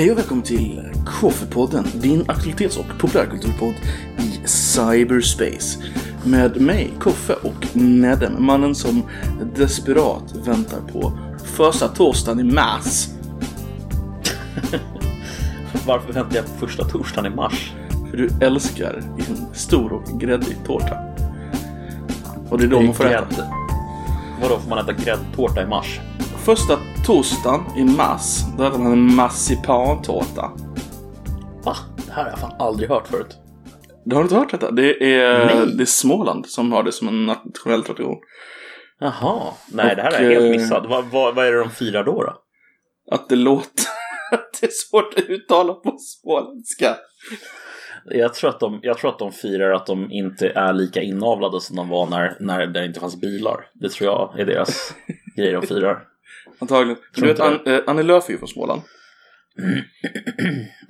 Hej och välkommen till Koffepodden, din aktualitets och populärkulturpodd i cyberspace. Med mig, Koffe och Nedem, mannen som desperat väntar på första torsdagen i mars. Varför väntar jag på första torsdagen i mars? För du älskar en stor och gräddig tårta. Och det är då man får äta. Grädde. Vadå, får man äta gräddtårta i mars? Första torsdagen i mars, då äter man en marsipantårta. Va? Det här har jag fan aldrig hört förut. Du har inte hört detta? Det är, Nej. det är Småland som har det som en nationell tradition. Jaha. Nej, det här Och, är jag eh, helt missat. Vad, vad, vad är det de firar då? då? Att det låter... att det är svårt att uttala på småländska. Jag tror, att de, jag tror att de firar att de inte är lika inavlade som de var när, när det inte fanns bilar. Det tror jag är deras grej de firar. Antagligen. Du Tror vet, An, eh, Annie Lööf är ju från Småland.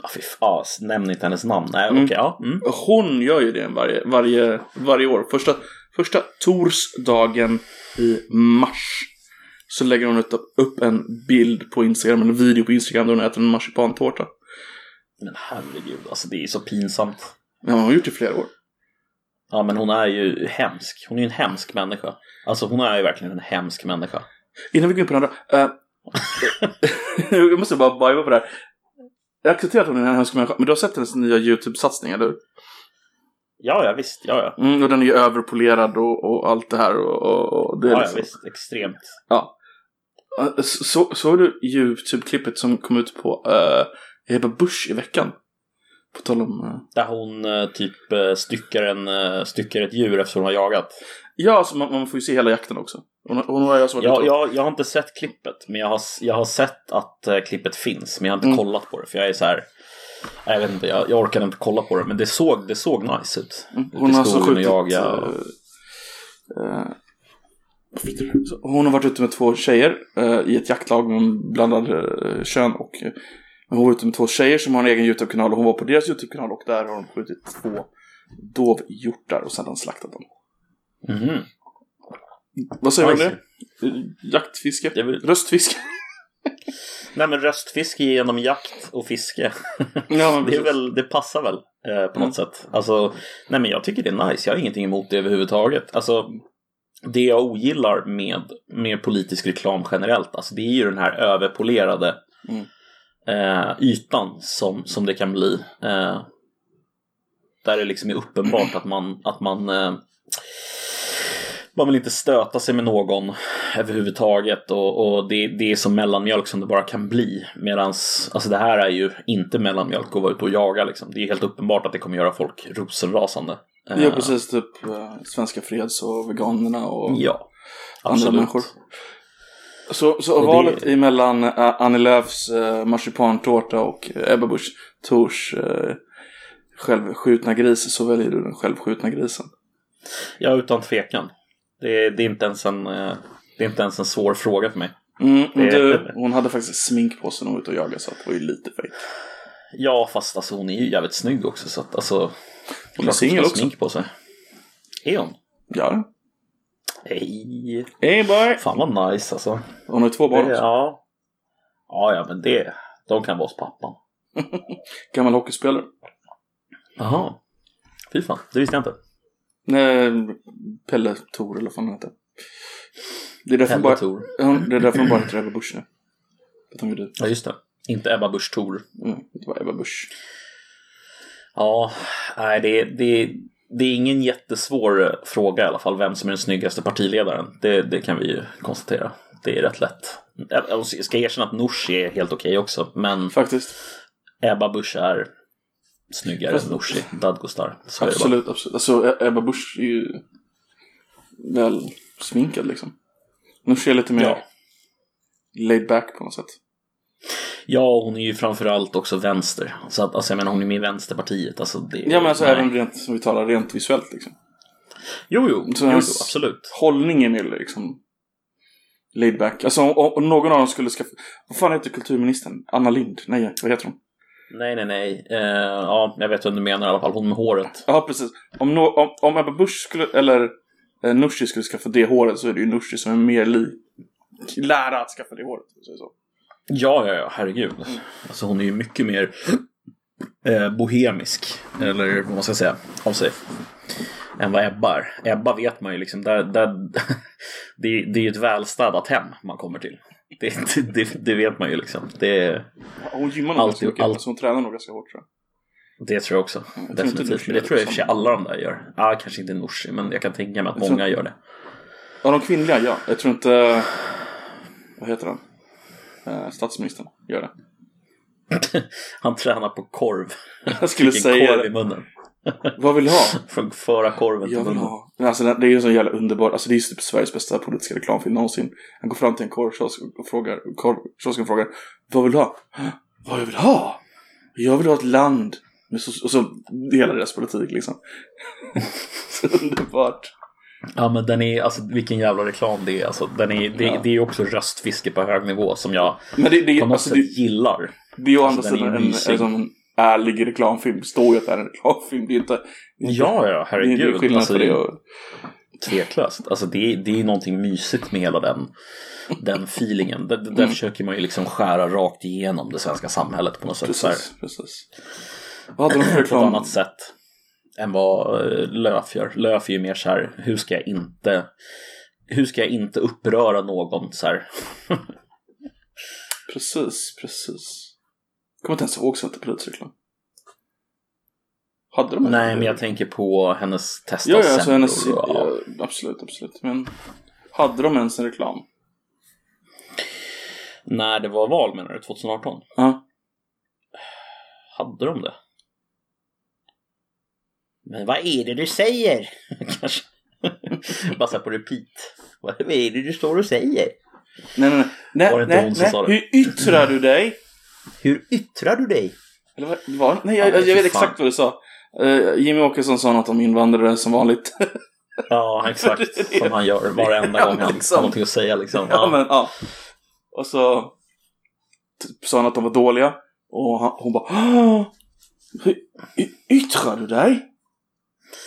Ah, fy fan, nämn inte hennes namn. Nej, Mm. okej, ja. Mm. Hon gör ju det varje, varje, varje år. Första, första torsdagen i mars. Så lägger hon ut, upp en bild på Instagram, en video på Instagram där hon äter en marsipantårta. Men herregud, alltså det är så pinsamt. Men hon har gjort det i flera år. Ja, men hon är ju hemsk. Hon är ju en hemsk människa. Alltså hon är ju verkligen en hemsk människa. Innan vi går in på den andra. eh, jag måste bara bajva på det här. Jag accepterar att hon är en hemsk människa, men du har sett hennes nya YouTube-satsning, eller hur? Ja, ja visst. Ja, ja. Mm, och den är ju överpolerad och, och allt det här. Och, och, och det är Ja, ja, liksom, visst. Extremt. ja. Eh, Så, såg du YouTube-klippet som kom ut på uh, Ebba Busch i veckan? På tal om... eh, Där hon eh, typ eh, styckar, en, styckar ett djur efter hon har jagat. ja, alltså man, man får ju se hela jakten också. Hon, hon har ju alltså Jag, jag, jag har inte sett klippet, men jag har, jag har sett att eh, klippet finns. Men jag har inte Mm. kollat på det, för jag är så här... nej, Jag vet inte, jag, jag orkade inte kolla på det, men det såg, det såg nice ut. Mm, Hon har alltså skjutit... jaga. eh, eh, hon har varit ute med två tjejer eh, i ett jaktlag med blandad kön och eh, hon var ute med två tjejer som har en egen YouTube-kanal och hon var på deras YouTube-kanal och där har de skjutit två dovhjortar och sedan slaktat dem. Mhm. Vad säger du om det? Jaktfiske? Väl- Röstfiske? Nej, men röstfiske genom jakt och fiske. ja, men Det, väl, det passar väl eh, på något sätt. Alltså, nej men jag tycker det är nice. Jag har ingenting emot det överhuvudtaget. Alltså, det jag ogillar med, med politisk reklam generellt, alltså det är ju den här överpolerade Mm. Eh, ytan som, som det kan bli. Eh, där det liksom är uppenbart att man, att man eh, man vill inte stöta sig med någon överhuvudtaget och, och det, det är som mellanmjölk som det bara kan bli. Medans, alltså det här är ju inte mellanmjölk att vara ute och jaga liksom. Det är helt uppenbart att det kommer göra folk rosenrasande. Ja, Eh, precis. Typ eh, Svenska Freds och veganerna och Ja, andra människor. Så, så Och det- valet emellan uh, Annie Lööfs uh, marsipantårta och uh, Ebba Busch Thors uh, självskjutna gris så väljer du den självskjutna grisen. Ja, utan tvekan. Det, det, är inte ens en, eh, det är inte ens en svår fråga för mig. Mm, Det- du, hon hade faktiskt smink på sig när hon var ute och jagade så att det var ju lite fejk. Ja, fast alltså hon är ju jävligt snygg också så att alltså... Hon är singel också. smink på sig. Är hon? Ja. Hej! Hey boy! Fan vad nice alltså. Hon har två barn också. ja. ja, ja, men det, de kan vara hos pappan. Gammal hockeyspelare. Jaha. Fy fan, det visste jag inte. Nej, Pelle Thor eller vad fan han heter. Det är därför hon bara, Thor. ja, det är därför hon bara heter Ebba Busch nu. Ja, just det. Inte Ebba Busch Thor. mm, det var Ebba Busch. Ja, nej, det, det, det är ingen jättesvår eh, fråga i alla fall, vem som är den snyggaste partiledaren. Det, det kan vi ju konstatera. Det är rätt lätt. Jag ska erkänna att Nooshi är helt okej också, men Faktiskt. Ebba Busch är snyggare än Nooshi Dadgostar. Är. Absolut, absolut. Alltså E- Ebba Busch är ju väl sminkad liksom. Nu ser lite mer Ja. laid back på något sätt. Ja, hon är ju framförallt också vänster. Så att, alltså, jag menar, hon är med i Vänsterpartiet. Alltså, det, Ja men alltså nej. även rent, som vi talar, rent visuellt liksom. Jo, jo, Så jo, jo absolut. Hållningen är liksom laid back. Alltså om, om någon av dem skulle skaffa... Vad fan heter kulturministern? Anna Lind? Nej, vad heter hon? Nej, nej, nej. Eh, ja, jag vet vad du menar i alla fall. Hon med håret. Ja, precis. Om, no, om, om Ebba Busch skulle, eller eh, Nooshi skulle skaffa det håret så är det ju Nooshi som är mer lik lära att skaffa det håret. Så. Ja, ja, ja, herregud. Alltså hon är ju mycket mer eh, bohemisk, eller vad man ska säga, av sig. Än vad Ebba är. Ebba vet man ju liksom, där, där, det, det är ju ett välstädat hem man kommer till. Det, det, det vet man ju liksom. Det, Hon gymmar nog ganska mycket. allt- Alltså hon tränar nog ganska hårt tror jag. det tror jag också. inte Definitivt. Men det tror jag i och för sig alla de där gör. Ja, kanske inte Nooshi, men jag kan tänka mig att Jag tror- många gör det. Ja, de kvinnliga, ja. Jag tror inte... Vad heter han? Eh, statsministern gör det. Han tränar på korv. Jag skulle Fick en säga korv i det. munnen. Vad vill du ha? För föra korven till Jag vill munnen. ha. Men alltså det är ju så jävla underbart. Alltså det är ju typ Sveriges bästa politiska reklamfilm någonsin. Han går fram till en korvkiosk och frågar, frågar Vad vill du ha? Vad jag vill ha? Jag vill ha ett land. Med och så hela deras politik liksom. så underbart. Ja men den är, alltså vilken jävla reklam det är. Alltså, den är det, Ja. det är också röstfiske på hög nivå som jag Men det, det, på något alltså, sätt det, gillar. det är ju å andra Alltså, sidan en, en, ärlig reklamfilm. Det står ju att det är en reklamfilm. Det är inte... Ja, ja, Det är herregud. skillnad Alltså, det och... Tveklöst. Alltså det, är- det är någonting mysigt med hela den, den feelingen. Där, där Mm. försöker man ju liksom skära rakt igenom det svenska samhället på något sätt. Precis, precis. Vad hade de för på ett reklam? annat sätt än vad eh, Löf gör. Löf är ju mer så här, hur ska jag inte hur ska jag inte uppröra någon så här? Precis, precis. Jag kommer inte ens ihåg Centerpartiets. Hade de? Nej, men jag tänker på hennes testa Ja, ja, alltså hennes... och- Ja, absolut, absolut. Men hade de ens en reklam? När det var val menar du? 2018? Ja. Hade de det? Men vad är det du säger? Kanske. Bara på repeat. Vad är det du står och säger? Nej, nej, nej. Var det nej, inte nej, nej. Hur yttrar du dig? Hur yttrar du dig? Eller det var? Nej, jag, Ja, jag, fy vet exakt vad du sa. Uh, Jimmy Åkesson sa något om invandrare som vanligt. Ja, exakt. Som han gör varenda Ja, gång han liksom. har någonting att säga liksom. ja, men ja. Och så typ, sa han att de var dåliga. Och han, hon bara "Ah, Hur yttrar du dig?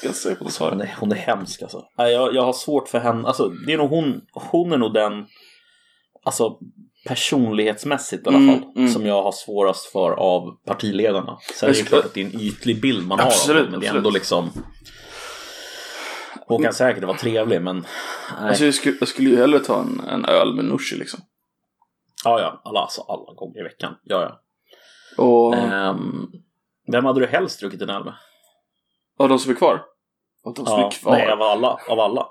Jag säger på det Hon är, hon är hemsk alltså. Jag, jag har svårt för henne. Alltså, det är nog hon, hon är nog den, alltså personlighetsmässigt i alla Mm, fall, mm. som jag har svårast för av partiledarna. Sen är det klart att det är en ytlig bild man har Absolut, av dem, men det är absolut. ändå liksom hon kan säkert vara trevlig men nej. Alltså jag skulle, jag skulle ju hellre ta en, en öl med Nooshi liksom. ja, ja, alla, alltså, alla gånger i veckan. Ja, ja. Och, Ehm, vem hade du helst druckit en öl med? Och de som är kvar. Och de som Ja, är kvar. nej, av alla. Av alla.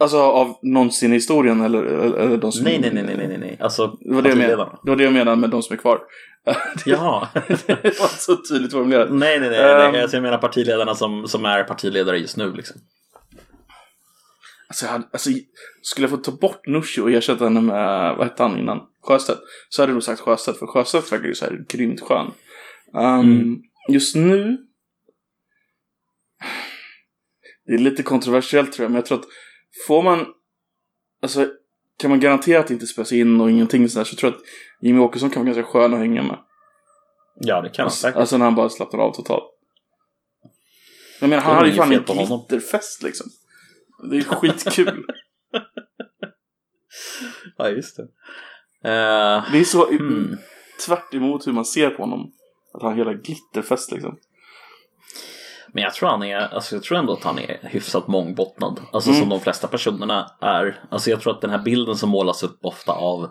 Alltså av någonsin i historien eller, eller, eller de som... Nej, nej, nej, nej, nej, nej. Alltså Det var det, jag menade. det var det jag menade med de som är kvar. Jaha. det var så tydligt formulerat. Nej, nej, nej. Nej. Alltså, jag menar partiledarna som, som är partiledare just nu. Liksom. Alltså, jag hade, alltså, skulle jag få ta bort Nooshi och ersätta henne med, vad hette han innan? Sjöstedt. Så hade jag nog sagt Sjöstedt, för Sjöstedt verkar ju så här grymt skön. Um, Mm. Just nu. Det är lite kontroversiellt tror jag, men jag tror att får man, alltså kan man garantera att det inte spelas in och ingenting sådär så tror jag att Jimmy Åkesson kan vara ganska skön att hänga med. Ja, det kan han säkert. Alltså när han bara slappnar av totalt. Jag menar, han hade ju fan en glitterfest liksom. Det är skitkul. Ja, just det. Eh, det är så hmm. tvärt emot hur man ser på honom. Att han har hela glitterfest liksom. Men jag tror, han är, alltså jag tror ändå att han är hyfsat mångbottnad. Alltså Mm. som de flesta personerna är. Alltså jag tror att den här bilden som målas upp ofta av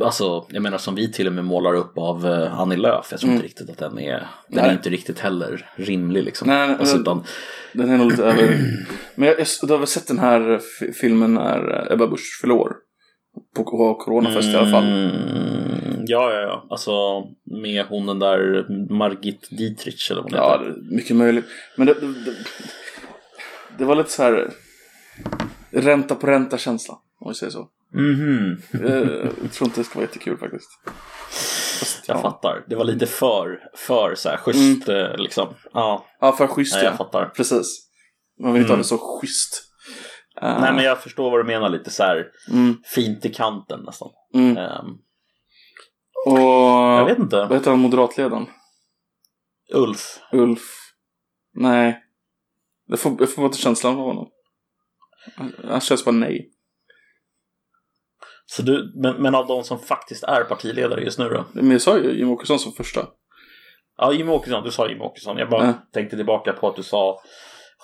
Alltså, jag menar som vi till och med målar upp av uh, Annie Lööf. Jag tror inte riktigt att den är, den är Nej. inte riktigt heller rimlig liksom. Nej, nej, alltså, utan, Den är nog lite över. Men jag, jag, du har väl sett den här f- filmen när eh, Ebba Busch fyller år? På coronafest i alla fall. Mm, ja, ja, ja. Alltså med hon den där Margit Dietrich eller vad hon Ja, heter. mycket möjligt. Men det, det, det, var lite så här ränta på ränta känsla. Om vi säger så. Mhm. Eh, Jag tror inte det ska vara jättekul faktiskt. Fast, Jag ja. fattar. Det var lite för, för så här schysst eh, liksom. Ja, ja, för schysst ja. jag fattar. Precis. Man vill inte Mm. ha det så schysst. Eh, Nej, men jag förstår vad du menar lite så här mm, fint i kanten nästan. mm. Ehm, Och jag vet inte. vad heter han moderatledaren? Ulf. Ulf? Nej. Jag får, jag får inte känslan av honom. Han- känns bara nej. Så du, men, men av de som faktiskt är partiledare just nu då? Men jag sa ju Jimmie Åkesson som första. Ja, Jimmie Åkesson. Du sa Jimmie Åkesson. Jag bara Ja. tänkte tillbaka på att du sa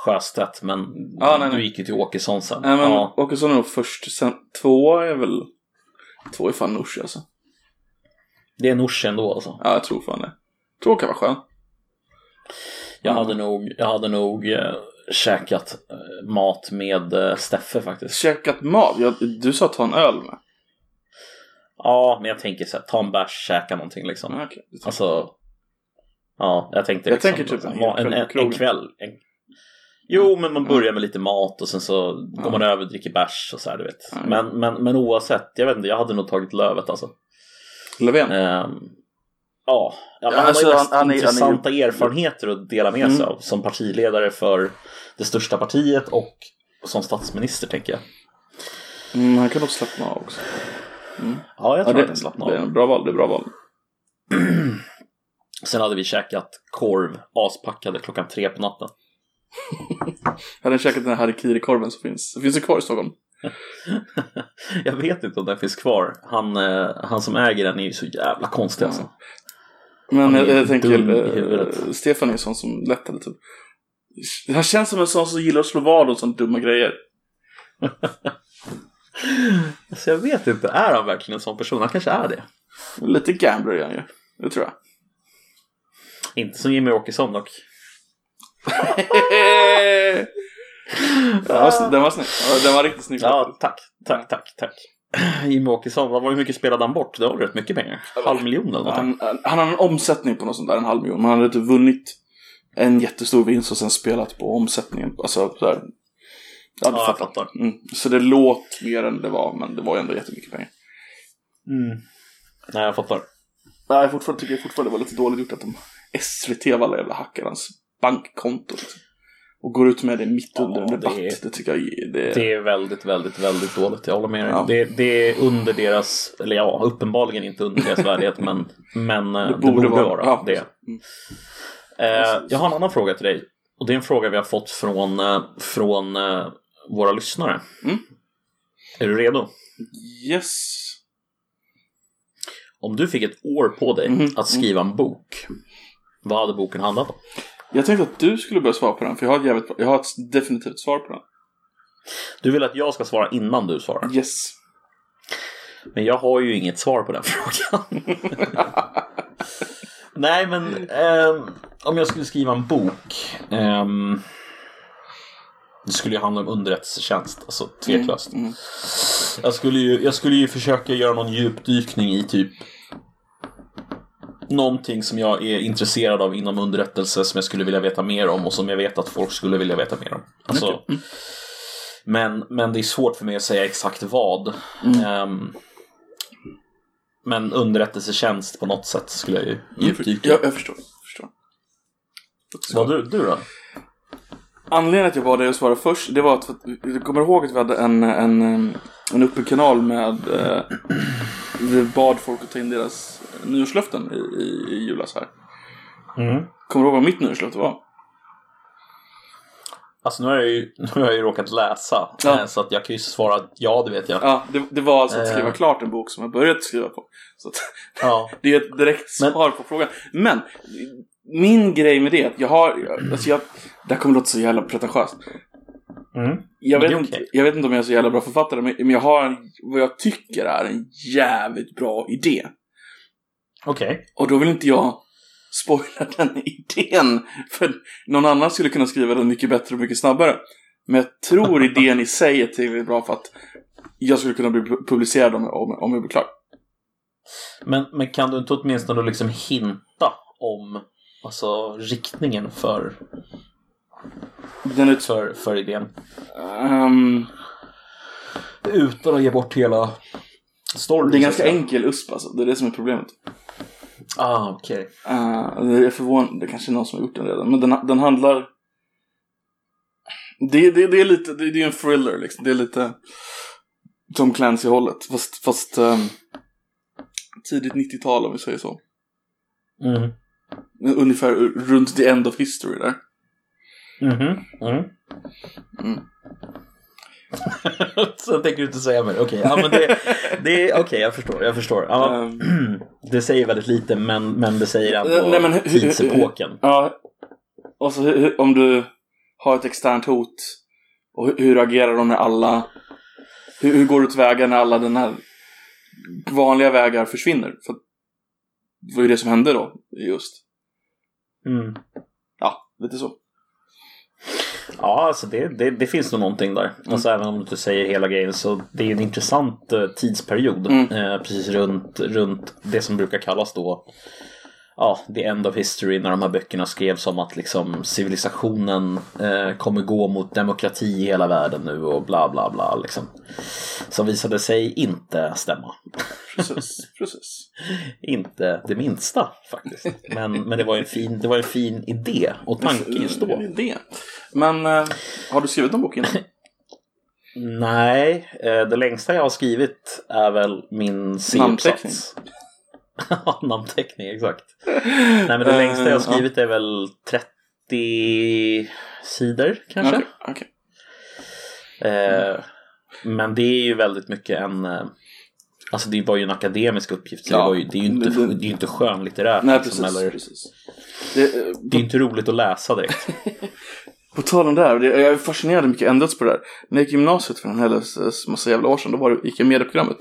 Sjöstedt, men Ja, nej, du nej. gick ju till Åkesson sen. Nej men ja. Åkesson är nog först, sen tvåa är väl... Två är fan Nooshi alltså. Det är Nooshi ändå alltså. Ja, jag tror fan det. Tror kan vara skön. Jag Mm. hade nog, jag hade nog eh, käkat eh, mat med eh, Steffe faktiskt. Käkat mat? Jag, du sa ta en öl med. Ja, men jag tänker så här, ta en bärs, käka någonting liksom. Det Alltså, ja, jag tänkte Jag liksom, tänker typ en en, en, kväll en, kväll. En, jo, men man börjar med lite mat och sen så går man över och dricker bärs och så här, du vet. Ja. Men, men, men oavsett, jag vet inte, jag hade nog tagit Lövet alltså. Löfven? Ehm, ja, ja, men Ja, han alltså, har ju mest han- han är- han intressanta erfarenheter att dela med sig Mm. av som partiledare för det största partiet och som statsminister tänker jag. Mm, han kan nog slappna av också. Ja, jag Ja, tror det, att den slappnar det är av. en bra val. Det är bra val. Sen hade vi käkat korv aspackade klockan tre på natten. Jag hade käkat den här harikiri-korven som finns. Finns det kvar i Stockholm? jag vet inte om den finns kvar. Han, eh, han som äger den är ju så jävla konstig alltså. Men jag, jag tänker, eh. Stefan är en sån som lätt hade typ. Han känns som en sån som gillar att slå vad och sånt dumma grejer. alltså. Jag vet inte, är han verkligen en sån person? Han kanske är det. Lite gambler är han ju. Det tror jag. Inte som Jimmy Åkesson dock. den, var, den var snygg. Ja, Den var riktigt snygg. Ja, tack, tack, tack, tack. Jimmy Åkesson, vad hur mycket spelade han bort? Det var rätt mycket pengar. Halv miljon eller någonting. han, han har en omsättning på något sånt där, en halv miljon. Men han hade typ vunnit en jättestor vinst och sen spelat på omsättningen. Alltså så här. Ja, du Ja, jag fattar. fattar. Mm. Så det låt mer än det var, men det var ändå jättemycket pengar. Mm. Nej, jag fattar. Nej, jag fortfarande, tycker jag fortfarande det var lite dåligt gjort att de SVT av alla jävla hackar hans bankkonto. Liksom. Och går ut med det mitt Ja, under en det debatt. är- Det, tycker jag är- det, Det är väldigt, väldigt, väldigt dåligt. Jag håller med dig. Ja. Det, det är under deras, eller ja, uppenbarligen inte under deras värdighet, men, men eh, det, borde, vara, ja, det. Mm. Eh, jag har en annan fråga till dig. Och det är en fråga vi har fått från, eh, från eh, våra lyssnare. Mm. Är du redo? Yes. Om du fick ett år på dig Mhm. att skriva en bok, vad hade boken handlat om? Jag tänkte att du skulle börja svara på den, för jag har ett, jävligt, jag har ett definitivt svar på den. Du vill att jag ska svara innan du svarar. Yes. Men jag har ju inget svar på den frågan. Nej, men ehm, om jag skulle skriva en bok. ehm, det skulle ju handla om underrättelsetjänst, alltså tveklöst. Mm. Jag, skulle ju, jag skulle ju försöka göra någon djupdykning i typ någonting som jag är intresserad av inom underrättelse som jag skulle vilja veta mer om och som jag vet att folk skulle vilja veta mer om. Alltså, men, men det är svårt för mig att säga exakt vad. Ehm, men underrättelsetjänst på något sätt skulle jag ju djupdyka. Jag, jag förstår. Jag förstår. Vad du, du då? Anledningen att jag bad dig att svara först, det var att, du kommer ihåg att vi hade en, en, en öppen kanal med, eh, vi bad folk att ta in deras nyårslöften i, i, i julas här. Mm. Kommer du ihåg vad mitt nyårslöfte var? Alltså nu har, jag ju, nu har jag råkat läsa, Ja. eh, så att jag kan ju svara att ja, det vet jag. Ja, det, det var alltså att Eh. skriva klart en bok som jag börjat skriva på. Så att, Ja. det är ett direkt Men- svar på frågan. Men, min grej med det, att jag har, alltså jag, det här kommer låta så jävla pretentiöst. Mm. Jag Men vet, är inte, jag vet inte om jag är så jävla bra författare, men men jag har en, vad jag tycker är en jävligt bra idé. Okej. Och då vill inte jag spoila den idén. För någon annan skulle kunna skriva den mycket bättre och mycket snabbare. Men jag tror idén i sig är tillräckligt bra för att jag skulle kunna bli pu- publicerad om, om, om jag blir klar. Men, men kan du inte åtminstone liksom hinta om alltså, riktningen för, Den är, för, för idén? um, Utan att ge bort hela storyn. det är ganska enkel USP alltså. Det är det som är problemet. Ah, okej. Uh, det är förvånande, det kanske är någon som har gjort den redan. Men den, den handlar... Det, det, det är lite, det, det är en thriller liksom. Det är lite Tom Clancy-hållet. Fast, fast ehm, tidigt 90-tal om vi säger så. Mm. Ungefär runt the end of history där. Mhm. Mm. Så tänker du inte säga mer. Okej, ja, men det, det, okej, jag förstår. Jag förstår. Ja, Ehm, det säger väldigt lite, men, men det säger ändå Nej, men hur- hur- tidsepoken. Ja. Och så hur, hur- om du har ett externt hot. Och hur, hur agerar de när alla... Hur, hur går du tillväga när alla den här vanliga vägar försvinner? För det var ju det som hände då, just. Mm. Ja, lite så. Ja, alltså det, det, det finns nog någonting där. Alltså även om du inte säger hela grejen så det är en intressant eh, tidsperiod. Mm. Eh, precis runt, runt det som brukar kallas då Ja, the end of history när de här böckerna skrevs om att liksom civilisationen eh, kommer gå mot demokrati i hela världen nu och bla bla bla liksom. Som visade sig inte stämma. Precis, precis. Inte det minsta faktiskt. Men, men det, var en fin, det var en fin idé och tanke just då. det. Men eh, har du skrivit någon bok innan? Nej, eh, det längsta jag har skrivit är väl min. C-uppsats. Namnteckning, exakt. Nej, men det längsta jag har Eh, skrivit är väl 30 sidor kanske. Okej, okej. Eh, men det är ju väldigt mycket en... eh, Alltså det var ju en akademisk uppgift. Så Ja, det, var ju, det är ju inte, det- det- är inte skönlitterärt. Nej, liksom, precis. eller, precis. Det, eh, det är ju inte roligt att läsa direkt. På tal om det här, jag är fascinerad hur mycket ändrats på det här. När jag gick i gymnasiet för en helvetes massa jävla år sedan, då var det, gick jag medieprogrammet.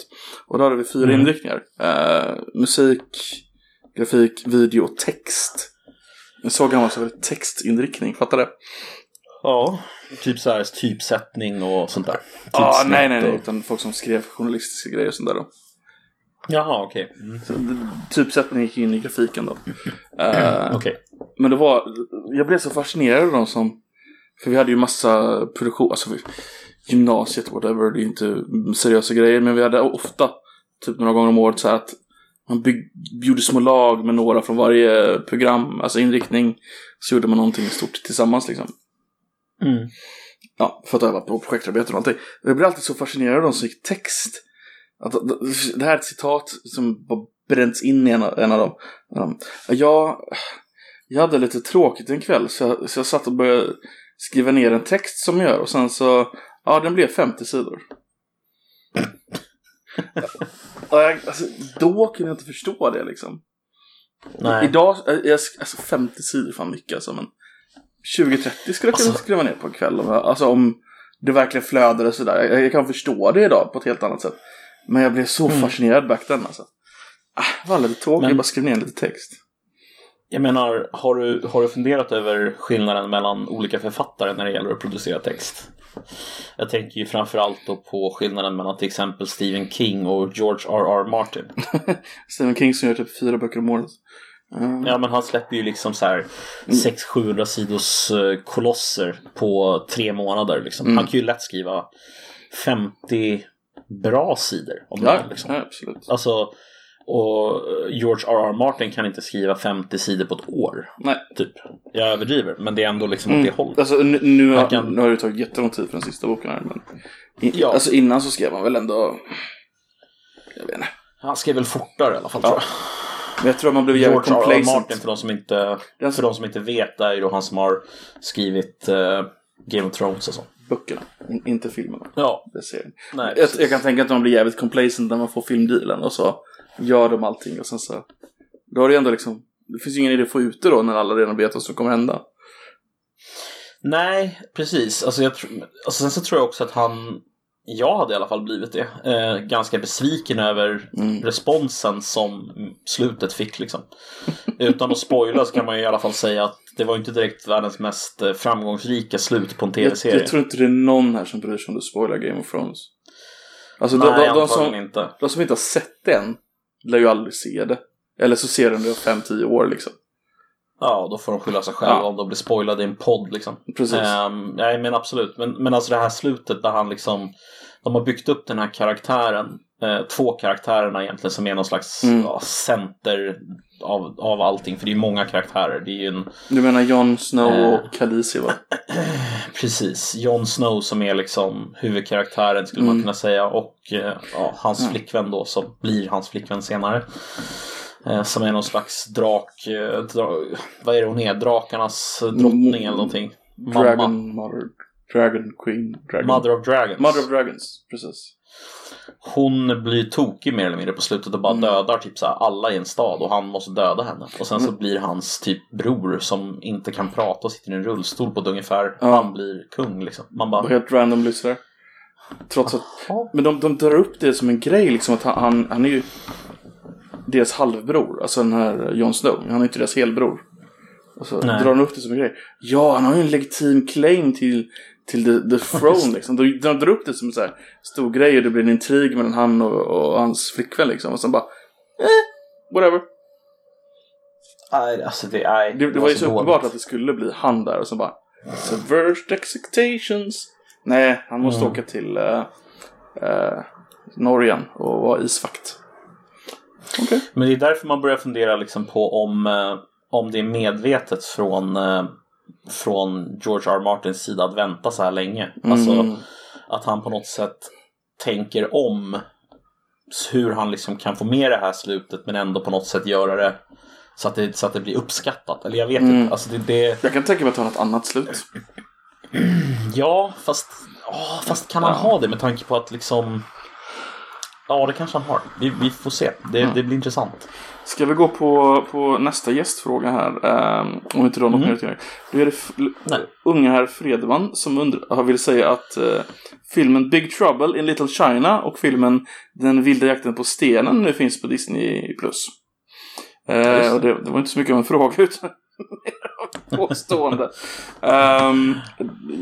Och då hade vi fyra Mm. inriktningar. Eh, musik, grafik, video och text. En så gammal så var det textinriktning, fattar du? ja, typ så här typsättning och sånt där. Ah, Typsnitt nej, nej, nej, utan folk som skrev journalistiska grejer och sånt där då. Jaha, okej. Mm. Så, det- typsättning gick in i grafiken då. Eh, Okej. Men det var, jag blev så fascinerad av de som, för vi hade ju massa produktion, alltså gymnasiet, whatever, det är inte seriösa grejer, men vi hade ofta, typ några gånger om året så att man bygg, gjorde små lag med några från varje program, alltså inriktning, så gjorde man någonting stort tillsammans liksom. Mm. Ja, för att öva på projektarbete och allting. Jag blir alltid så fascinerad av de som gick text. Att, det här är ett citat som bara bränts in i en av, en av dem. Jag, jag hade lite tråkigt en kväll så jag, så jag satt och började skriva ner en text som jag gör och sen så, ja den blev 50 sidor. och jag, alltså, då kunde jag inte förstå det liksom. Nej. Idag, jag, jag- alltså 50 sidor är fan mycket alltså men 20-30 skulle jag kunna Alltså- skriva ner på en kväll. Alltså om det verkligen flödade sådär. Jag, jag kan förstå det idag på ett helt annat sätt. Men jag blev så fascinerad back then alltså. Ah, det var lite tråkigt, Men- jag bara skrev ner lite text. Jag menar, har du, har du funderat över skillnaden mellan olika författare när det gäller att producera text? Jag tänker ju framförallt då på skillnaden mellan till exempel Stephen King och George R.R. Martin. Stephen King som gör typ fyra böcker om året. Mm. Ja, men han släpper ju liksom så här 600-700 sidors eh, kolosser på tre månader. Liksom. Mm. Han kan ju lätt skriva 50 bra sidor om det. Ja, Liksom. ja, absolut. Alltså, och eh, George R.R. Martin kan inte skriva 50 sidor på ett år. Nej. Typ. Jag överdriver, men det är ändå liksom åt Mm. det hållet. Alltså nu, nu, har, kan- nu har det tagit jättelång tid för den sista boken här. Men Ja. Alltså innan så skrev han väl ändå... Jag vet inte. Han skrev väl fortare i alla fall Ja. tror jag. Men jag tror man blev jävligt George R.R. complacent. Martin, för de som inte, Den- för de som inte vet, är ju då han som har skrivit eh, Game of Thrones och så. Böckerna, in, inte filmerna. Ja, Det ser nej. jag. Jag kan tänka att man blir jävligt complacent när man får filmdealen och så gör de allting och sen så... Då har det ändå liksom... Det finns ju ingen idé att få ut det då när alla redan vet vad som kommer hända. Nej, precis. Alltså, jag tr- alltså, sen så tror jag också att han, jag hade i alla fall blivit det, eh, ganska besviken över Mm. responsen som slutet fick. Liksom. Utan att spoila så kan man ju i alla fall säga att det var inte direkt världens mest eh, framgångsrika slut på en Jag, tv-serie. jag tror inte det är någon här som bryr sig om du spoilar Game of Thrones. Alltså Nej, de, de, de, som, inte. de som inte har sett det än lär ju aldrig se det. Eller så ser de det om 5-10 år liksom. Ja, då får de skylla sig själva Ja. om de blir spoilade i en podd liksom. Precis. Ehm, nej men absolut, men, men alltså det här slutet där han liksom De har byggt upp den här karaktären eh, Två karaktärerna egentligen som är någon slags Mm. ja, center av, av allting För det är ju många karaktärer Det är en, Du menar Jon Snow Eh. och Khaleesi va? precis, Jon Snow som är liksom huvudkaraktären skulle man Mm. kunna säga Och eh, ja, hans Mm. flickvän då som blir hans flickvän senare eh, Som är någon slags drak, dra, vad är det hon är? Drakarnas drottning eller någonting Mamma. Dragon Mother. Dragon Queen. Dragon. Mother of Dragons. Mother of Dragons, precis. Hon blir tokig mer eller mindre på slutet och bara Mm. dödar typ så här alla i en stad och han måste döda henne. Och sen så blir hans typ bror som inte kan prata och sitter i en rullstol på ett ungefär, Ja. han blir kung liksom. Man Och bara... helt randomly sådär. Trots att... Men de, de drar upp det som en grej liksom att han, han, han är ju deras halvbror. Alltså den här Jon Snow. Han är inte deras helbror. Och så Nej. drar de upp det som en grej. Ja, han har ju en legitim claim till, till the, the throne liksom. De, de drar upp det som en så här stor grej och det blir en intrig mellan han och, och hans flickvän liksom. Och sen bara... Eh, whatever. Nej, alltså det, nej, Det, det var ju så dåligt. uppenbart att det skulle bli han där och så bara Subverged expectations. Nej, han måste Mm. åka till uh, uh, Norge och vara isvakt. Okej. Men det är därför man börjar fundera liksom på om, eh, om det är medvetet från, från George R. R. Martins sida att vänta så här länge. Alltså Mm. att han på något sätt tänker om hur han liksom kan få med det här slutet men ändå på något sätt göra det så att det, så att det blir uppskattat. Eller jag vet Mm. inte. Alltså det, det, Jag kan tänka mig att har ett annat slut. ja, fast, åh, fast kan han ha det med tanke på att liksom Ja, det kanske han har. Vi, vi får se. Det, Mm. det blir intressant. Ska vi gå på, på nästa gästfråga här? Um, om inte du har något Mm. mer att göra. Då är det Nej. unge herr Fredman som undrar, har vill säga att eh, filmen Big Trouble in Little China och filmen Den vilda jakten på stenen nu finns på Disney+. Plus. Eh, Just och det, det var inte så mycket av en fråga utan påstående. um,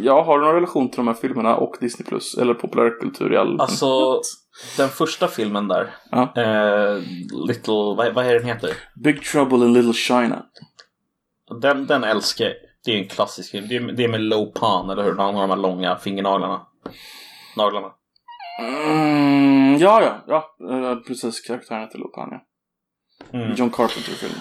ja, har du någon relation till de här filmerna och Disney+, Plus eller populärkultur i allmänhet? Alltså, den första filmen där. Ja. Eh, Little, vad, vad är den heter? Big Trouble in Little China. Den, den älskar jag. Det är en klassisk film. Det är, det är med Lo Pan, eller hur? Han har de här långa fingernaglarna. Naglarna. Mm, ja, ja, ja. Eh, precis, karaktären till Lopan, ja. Mm. John Carpenter-film.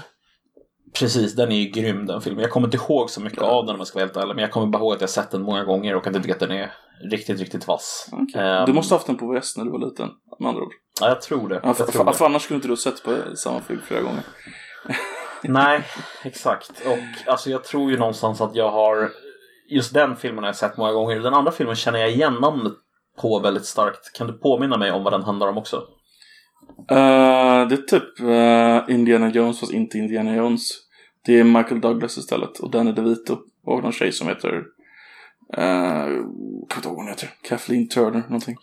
Precis, den är ju grym den filmen. Jag kommer inte ihåg så mycket av den om jag ska vara helt ärlig. Men jag kommer bara ihåg att jag sett den många gånger och att jag tycker att den är riktigt, riktigt vass. Okej. Ehm, Du måste ha haft den på VS när du var liten, med andra ord. Ja, jag tror det. Ja, Jag för, tror för, det. för annars skulle inte du ha sett på samma film flera gånger. Nej, exakt. Och alltså jag tror ju någonstans att jag har Just den filmen har jag sett många gånger. Den andra filmen känner jag igen namnet på väldigt starkt. Kan du påminna mig om vad den handlar om också? Eh, det är typ eh, Indiana Jones fast inte Indiana Jones. Det är Michael Douglas istället och Danny DeVito. Och någon tjej som heter... Uh, jag kommer inte ihåg vad hon heter. Kathleen Turner någonting.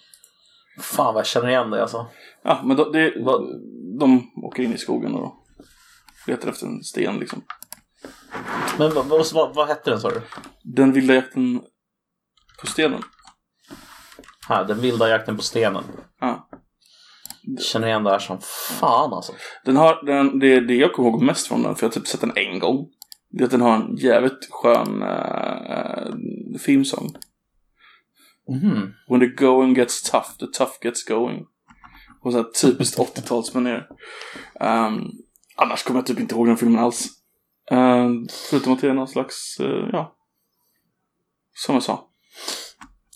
Fan vad jag känner igen det alltså. Ja, men då, det, de åker in i skogen och letar efter en sten liksom. Men vad, vad, vad, vad hette den sa du? Den vilda jakten på stenen. Här, Den vilda jakten på stenen. Ja. Känner igen det här som fan alltså. Den har, den, det, det jag kommer ihåg mest från den, för jag har typ sett den en gång. Det är att den har en jävligt skön uh, filmsång. Mhm. When the going gets tough, the tough gets going. Och så här typiskt 80-talsmanér. Um, annars kommer jag typ inte ihåg den filmen alls. Um, förutom att det är någon slags, eh, ja. Som jag sa.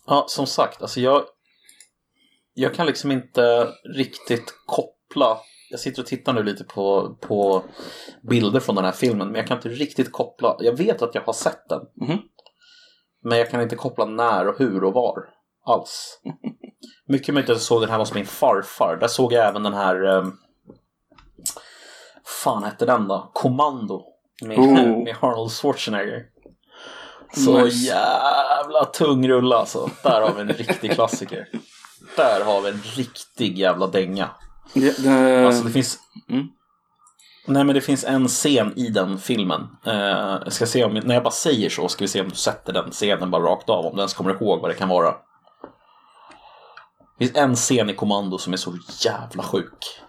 Ja, som sagt, alltså jag Jag kan liksom inte riktigt koppla Jag sitter och tittar nu lite på, på bilder från den här filmen men jag kan inte riktigt koppla Jag vet att jag har sett den Mhm. Men jag kan inte koppla när och hur och var Alls Mycket möjligt att jag såg den här hos min farfar Där såg jag även den här um, Fan hette den då? Kommando Med, Oh. med Arnold Schwarzenegger så Nice. jävla tung rulle alltså. Där har vi en riktig klassiker. Där har vi en riktig jävla dänga. Det, det, Alltså det finns... Mm. Nej men det finns en scen i den filmen. Eh, ska se om, när jag bara säger så ska vi se om du sätter den scenen bara rakt av. Om du ens kommer ihåg vad det kan vara. Det finns en scen i Kommando som är så jävla sjuk.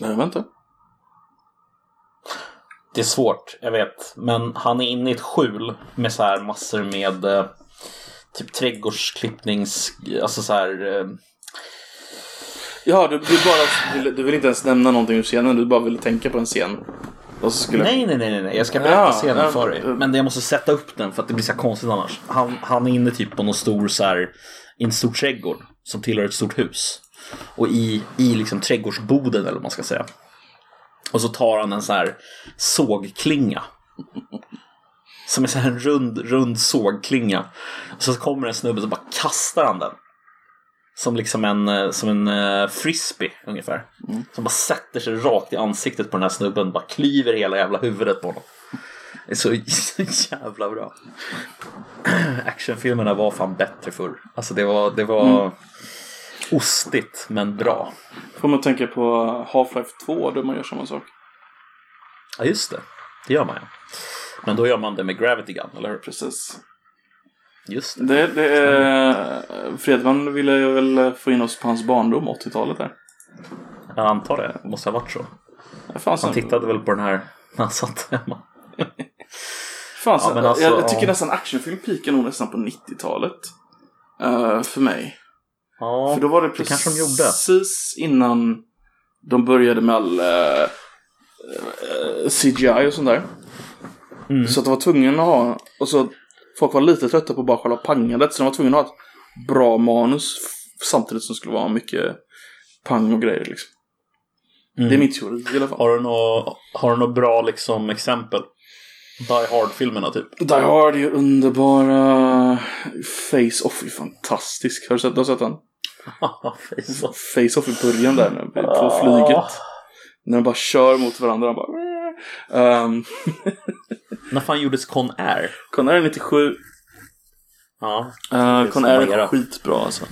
Nej, vänta. Det är svårt, jag vet. Men han är inne i ett skjul med så här massor med eh, typ trädgårdsklippnings... Alltså så här... Eh, Ja, du, du, bara, du, du vill inte ens nämna någonting ur scenen, du bara ville tänka på en scen. Skulle nej, nej, nej, nej, jag ska berätta Ja, scenen ja, för dig. Men jag måste sätta upp den för att det blir så konstigt annars. Han, han är inne typ på någon stor så här, i en stor trädgård som tillhör ett stort hus. Och i, i liksom trädgårdsboden eller vad man ska säga. Och så tar han en så här sågklinga Som är så här en rund, rund sågklinga. Och så kommer en snubbe som bara kastar han den. Som liksom en, eh, som en uh, frisbee ungefär. Mm. Som bara sätter sig rakt i ansiktet på den här snubben. Bara klyver hela jävla huvudet på honom. Det är så, så jävla bra. Actionfilmerna var fan bättre förr. Alltså det var, det var Mm. ostigt men bra. Får man tänka på Half-Life 2 där man gör samma sak. Ja just det, det gör man ja. Men då gör man det med Gravity Gun, eller hur? Precis. Just det. Det, det är... Fredman ville ju väl få in oss på hans barndom, 80-talet där. Jag antar det, det måste ha varit så. Han tittade väl på den här när han satt hemma. Fan, Ja, alltså, jag, jag tycker ja. nästan actionfilm peakar nog nästan på 90-talet. Eh, för mig. Ja, För då var det det kanske de precis innan de började med all eh, eh, CGI och sånt där. Mm. Så att de var tvungna att ha, och så folk var lite trötta på bara själva pangandet. Så de var tvungna att ha ett bra manus samtidigt som det skulle vara mycket pang och grejer liksom. Mm. Det är min teori i alla fall. Har du något har du något bra liksom, exempel? Die Hard-filmerna typ. Die Hard är ju underbara. Face-Off är fantastisk. Har du sett, du har sett den? Face-off. Face-Off i början där nu, på flyget. När de bara kör mot varandra. Bara... Um, När fan gjordes Con Air? Con Air är 97. Ja. Uh, Con Air är skitbra alltså.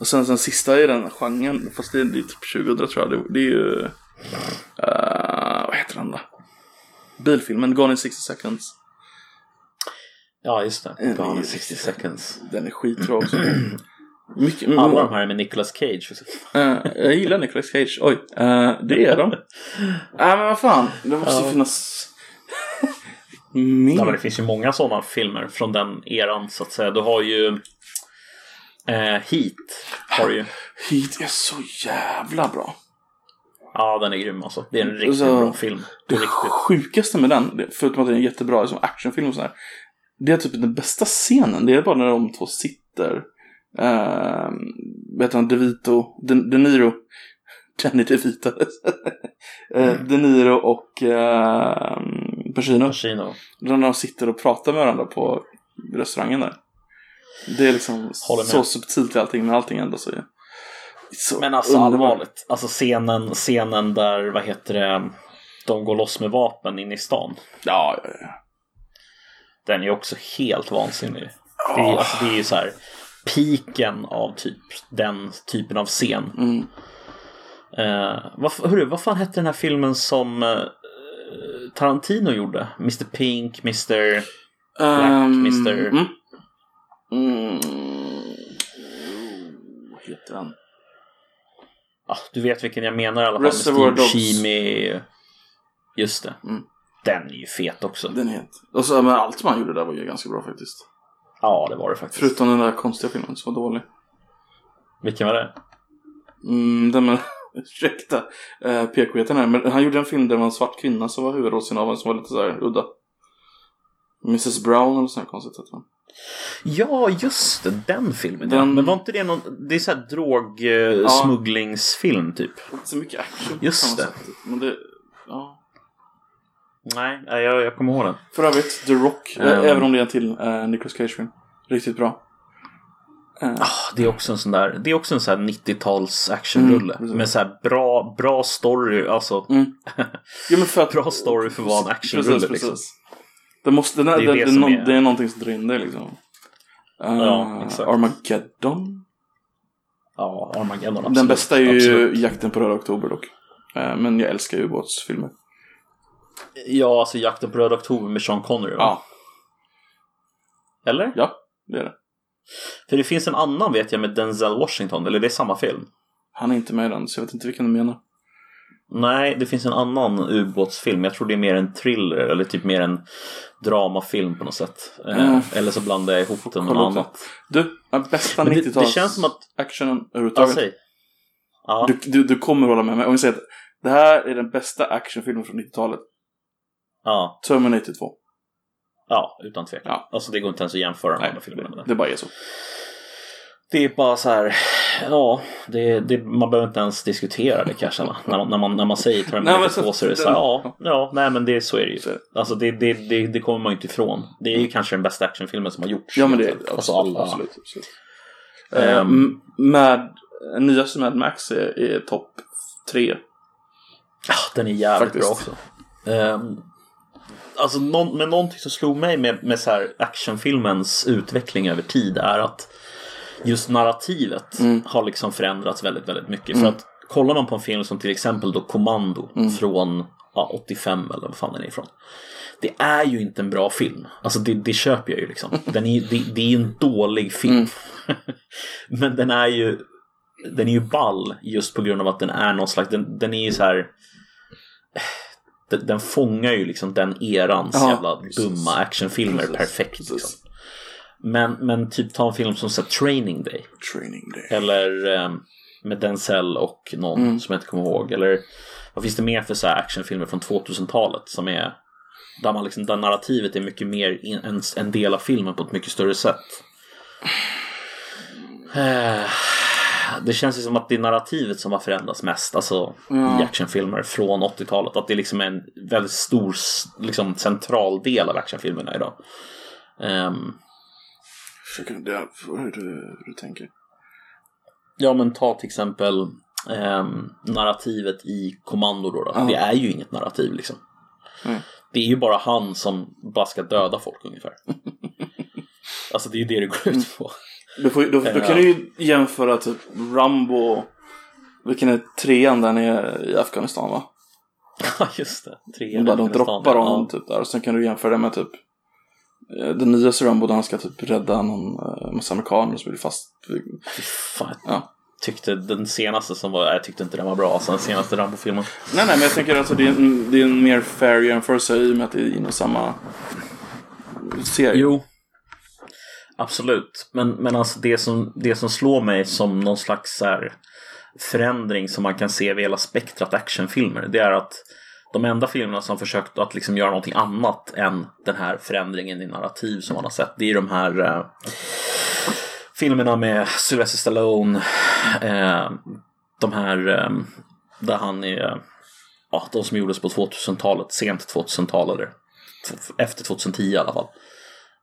Och sen den sista i den genren, fast det är, det är typ 2000 tror jag. Det, det är ju... Uh, vad heter den då? Bilfilmen Gone in 60 seconds. ja, just det. Gone in just 60 det. seconds. Den är skitbra också. Mycket, Alla de här är med Nicolas Cage. Eh, jag gillar Nicolas Cage. Oj, eh, det är de. Nej men vad fan, det måste Ja. finnas men mer. det finns ju många sådana filmer från den eran så att säga. Du har ju eh, Heat. Har du ju. Heat är så jävla bra. Ja, den är grym alltså. Det är en riktigt Så- bra film. Det riktigt. sjukaste med den, förutom att den är jättebra som actionfilm och sådär. Det är typ den bästa scenen. Det är bara när de två sitter. Uh, vet han, DeVito, De, De Niro. Danny DeVito. uh, De Niro och uh, Pacino. Pacino. När de sitter och pratar med varandra på restaurangen där. Det är liksom så subtilt i allting, men allting ändå så så Men alltså underbart. allvarligt. Alltså scenen, scenen där, vad heter det, de går loss med vapen in i stan. Ja, ja, ja. Den är också helt vansinnig. Det är, alltså, det är ju så här piken av typ den typen av scen. Mm. Eh, vad, hörru, vad fan hette den här filmen som eh, Tarantino gjorde? Mr Pink, Mr... Black, Ehm, Mr. Mm. Mm. Vad heter han? Ah, du vet vilken jag menar i alla fall. Reservoir Dogs. Buscemi. Just det. Mm. Den är ju fet också. Den heter. Och så, men allt som han gjorde där var ju ganska bra faktiskt. Ja, det var det faktiskt. Förutom den där konstiga filmen som var dålig. Vilken var det? Mm, den med, ursäkta, PK-heten här. Men han gjorde en film där det var en svart kvinna som var huvudrollsinnehavaren som var lite sådär udda. Mrs Brown eller sånt här konstigt hette. Ja, just det. Den filmen. ja. Den- Men var inte det någon... Det är så här drogsmugglingsfilm typ. Inte så mycket action Just det. sätt. Men det, ja. Nej, jag, jag kommer ihåg den. För övrigt, The Rock, eh, även om det är en till uh, Nicolas Cage-film. Riktigt bra. Eh, Ah, det är också en sån där, det är också en sån här 90-tals actionrulle. Mm, precis. med så här bra, bra story, alltså Mm. Jo, men för att, bra story för att vara en actionrulle Precis, liksom. precis. Det, måste, det, är det, ju det, det det, som är det är någonting som drar in dig liksom. Eh, Ja, exakt. Armageddon. Ja, Armageddon absolut. Den bästa är ju Absolut. Jakten på Röda Oktober dock. Eh, men jag älskar ju ubåtsfilmer. Ja, alltså Jakten på Röda Oktober med Sean Connery va? Ja, Eller? ja, det är det. För det finns en annan vet jag med Denzel Washington, eller det är samma film? Han är inte med i den, så jag vet inte vilken du menar. Nej, det finns en annan ubåtsfilm. Jag tror det är mer en thriller eller typ mer en dramafilm på något sätt. Eh, Mm. Eller så blandar jag ihop den med något det. annat. Du, bästa Men det- 90-tals det känns som att- actionen Ja, överhuvudtaget. säg. Ja, du, du, du kommer hålla med mig. Om vi säger att det här är den bästa actionfilmen från 90-talet. ja, Terminator 2. Ja, utan tvekan. Ja. Alltså det går inte ens att jämföra de Nej, andra filmerna med det, det bara är så. Det är bara så här, ja, det, det, man behöver inte ens diskutera det kanske. När, man, när, man, när man säger Terminator 2 så är det så här, ja, ja, nej men det, så är det ju. Alltså det, det, det, det kommer man ju inte ifrån. Det är ju kanske den bästa actionfilmen som har gjorts. Ja men det är alltså, alltså, alla, absolut. absolut. Um, Mad, nyaste Mad Max är, är topp tre. Ja, den är jävligt Faktiskt. bra också. Um, alltså, någon, men någonting som slog mig med, med så här actionfilmens utveckling över tid är att just narrativet har liksom förändrats väldigt, väldigt mycket. För att kollar man på en film som till exempel då Commando från ja, 85 eller vad fan den är ifrån. Det är ju inte en bra film. Alltså det, det köper jag ju liksom. Den är, det, det är en dålig film. Men den är ju den är ju ball just på grund av att den är någon slags, den, den är ju så här den, den fångar ju liksom den erans Ja, jävla dumma actionfilmer Precis, perfekt. precis. Liksom. Men, men typ ta en film som så Training Day. Training Day. Eller eh, med Denzel och någon Mm. som jag inte kommer ihåg. Eller vad finns det mer för så här actionfilmer från 2000-talet som är där, man liksom, där narrativet är mycket mer in, en, en del av filmen på ett mycket större sätt. Eh, Det känns ju som att det är narrativet som har förändrats mest alltså, i actionfilmer från 80-talet. Att det liksom är en väldigt stor liksom, central del av actionfilmerna idag. Ehm, Försöker det hur du, hur du tänker. Ja men ta till exempel ehm, narrativet i Kommando då. då. Ja. Det är ju inget narrativ liksom. Mm. Det är ju bara han som bara ska döda folk ungefär. alltså det är ju det det går ut på. Du, får, då Ja. kan du ju jämföra typ Rambo. Vilken är trean där nere i Afghanistan va? Ja just det. Tre Där de droppar ja. honom typ där. Och sen kan du jämföra det med typ eh, den nya Rambo där han ska typ rädda någon uh, massa amerikaner som blir fast. Fy Fan, Ja. tyckte den senaste som var, jag tyckte inte den var bra, alltså den senaste Rambo-filmen. Nej nej men jag tänker alltså det är en, det är en mer fair jämförelse i och med att det är inom samma serie. Jo. Absolut. Men, men alltså det som, det som slår mig som någon slags så här, förändring som man kan se vid hela spektrat actionfilmer. Det är att de enda filmerna som försökt att liksom göra någonting annat än den här förändringen i narrativ som man har sett. Det är de här eh, filmerna med Sylvester Stallone. Eh, de här eh, där han är, ja, de som gjordes på 2000-talet, sent 2000-tal eller efter 2010 i alla fall.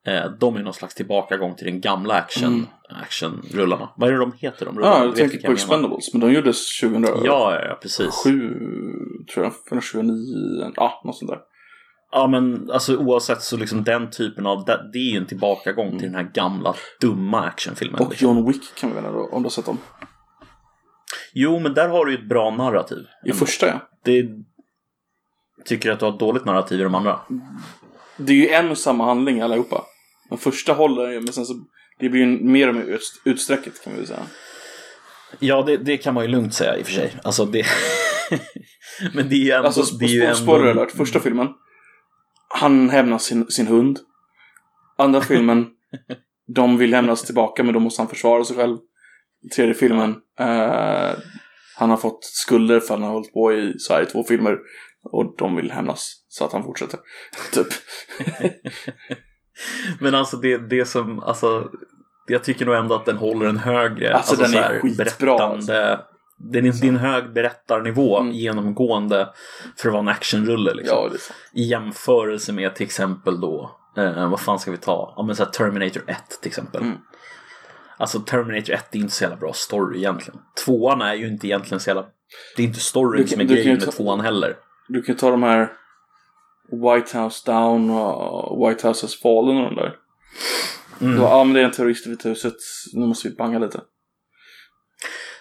Eh, de är någon slags tillbakagång till den gamla action, actionrullarna. Vad är det de heter de rullarna? Ja, jag tänker på jag. Expendables. Men de gjordes 2007, Ja, ja, precis. tror jag. För 2009, ja något sånt där. Ja, men alltså oavsett så liksom den typen av, det, det är ju en tillbakagång till den här gamla dumma actionfilmen. Och liksom. John Wick kan vi väl då, om du har sett dem. Jo, men där har du ju ett bra narrativ. I första ja. Det, tycker du att du har ett dåligt narrativ i de andra? Det är ju en och samma handling allihopa. Den första håller ju, men sen så det blir ju mer och mer ut, utsträcket kan vi väl säga. Ja, det, det kan man ju lugnt säga i och för sig. Alltså det... men det är ju ändå... Alltså, det är ju sp- ändå... spoiler alert. Första filmen. Han hämnas sin, sin hund. Andra filmen. de vill hämnas tillbaka men då måste han försvara sig själv. Tredje filmen. Eh, han har fått skulder för att han har hållit på i så här i två filmer. Och de vill hämnas. Så att han fortsätter. typ. Men alltså det, det som, alltså jag tycker nog ändå att den håller en högre, Alltså, den så är här skitbra, alltså. den är, det är en hög berättarnivå Mm. genomgående för att vara en actionrulle liksom. Ja. I jämförelse med till exempel då, eh, vad fan ska vi ta? Ja men så Terminator 1 till exempel. Mm. Alltså Terminator 1 är inte så jävla bra story egentligen. Tvåan är ju inte egentligen så jävla, det är inte storyn kan- som är grejen med ta- tvåan heller. Du kan ju ta de här White House Down och White House Has Fallen och de där. Mm. Då, ja men det är en terrorist i Vita huset. Nu måste vi banga lite.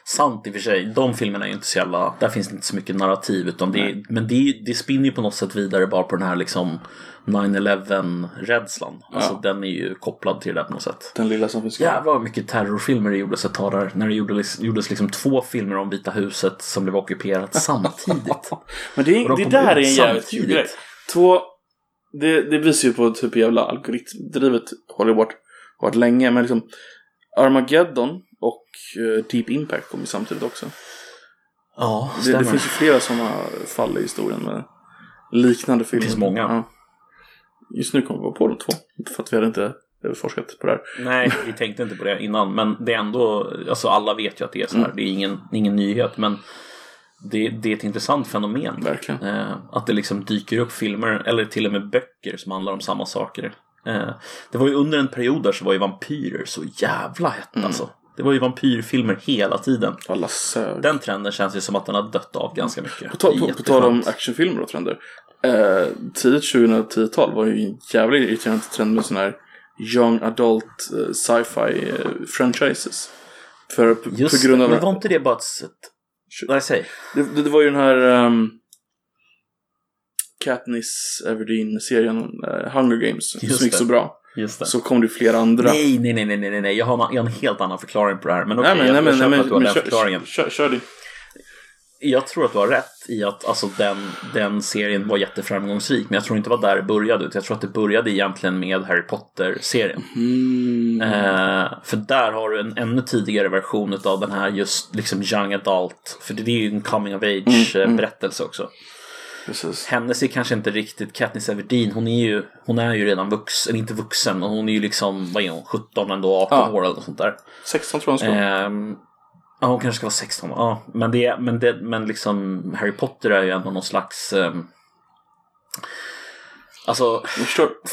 Sant i och för sig, de filmerna är ju inte så jävla, där finns det inte så mycket narrativ utan det är, men det, det spinner ju på något sätt vidare bara på den här liksom 9-11 rädslan. Alltså Ja. den är ju kopplad till det där på något sätt. Den lilla som finns kvar. Jävlar vad mycket terrorfilmer det gjordes ett tag där. När det gjordes, gjordes liksom två filmer om Vita huset som blev ockuperat samtidigt. Men det, det där är en jävligt kul grej. Två, det, det visar ju på typ jävla algoritmdrivet Hollywood har varit länge. Men liksom Armageddon och eh, Deep Impact kom ju samtidigt också. Ja, Det, stämmer. det finns ju flera sådana fall i historien med liknande filmer. finns många. Ja. Just nu kommer vi på de två. För att vi hade inte forskat på det här. Nej, vi tänkte inte på det innan. Men det är ändå, alltså alla vet ju att det är så här. Det är ingen, ingen nyhet. Men det, det är ett intressant fenomen. Verkligen. Eh, att det liksom dyker upp filmer, eller till och med böcker som handlar om samma saker. Eh, det var ju under en period där så var ju vampyrer så jävla hett Mm. alltså. Det var ju vampyrfilmer hela tiden. Alla sög. Den trenden känns ju som att den har dött av ganska mycket. På, ta, Det är på, på tal om actionfilmer och trender. Eh, tidigt 2010-tal var ju en jävligt irriterande trend med sådana här young adult eh, sci-fi eh, franchises. För Just på grund av... men var inte det bara ett? Nej, säg. Det, det, var ju den här um, Katniss Everdeen-serien uh, Hunger Games Just som gick det. så bra. Just det. Så kom det flera andra. Nej, nej, nej, nej, nej, nej. Jag har, jag har en helt annan förklaring på det här. Men okej, nej, jag, jag nej, köper nej, att du har den kör, förklaringen. kör, kör din. Jag tror att du har rätt i att alltså, den, den serien var jätteframgångsrik. Men jag tror inte det var där det började. Jag tror att det började egentligen med Harry Potter-serien. Mm. Eh, för där har du en ännu tidigare version av den här just liksom young adult. För det är ju en coming of age Mm, eh, berättelse också. Precis. Hennes är kanske inte riktigt Katniss Everdeen. Hon är ju, hon är ju redan vuxen, eller inte vuxen. men Hon är ju liksom, vad är hon, 17 ändå, 18 Ja. år eller något sånt där. 16 tror jag hon ska vara. Ja, hon kanske ska vara 16. Ja, men, det, men, det, men liksom Harry Potter är ju ändå någon slags... ehm, alltså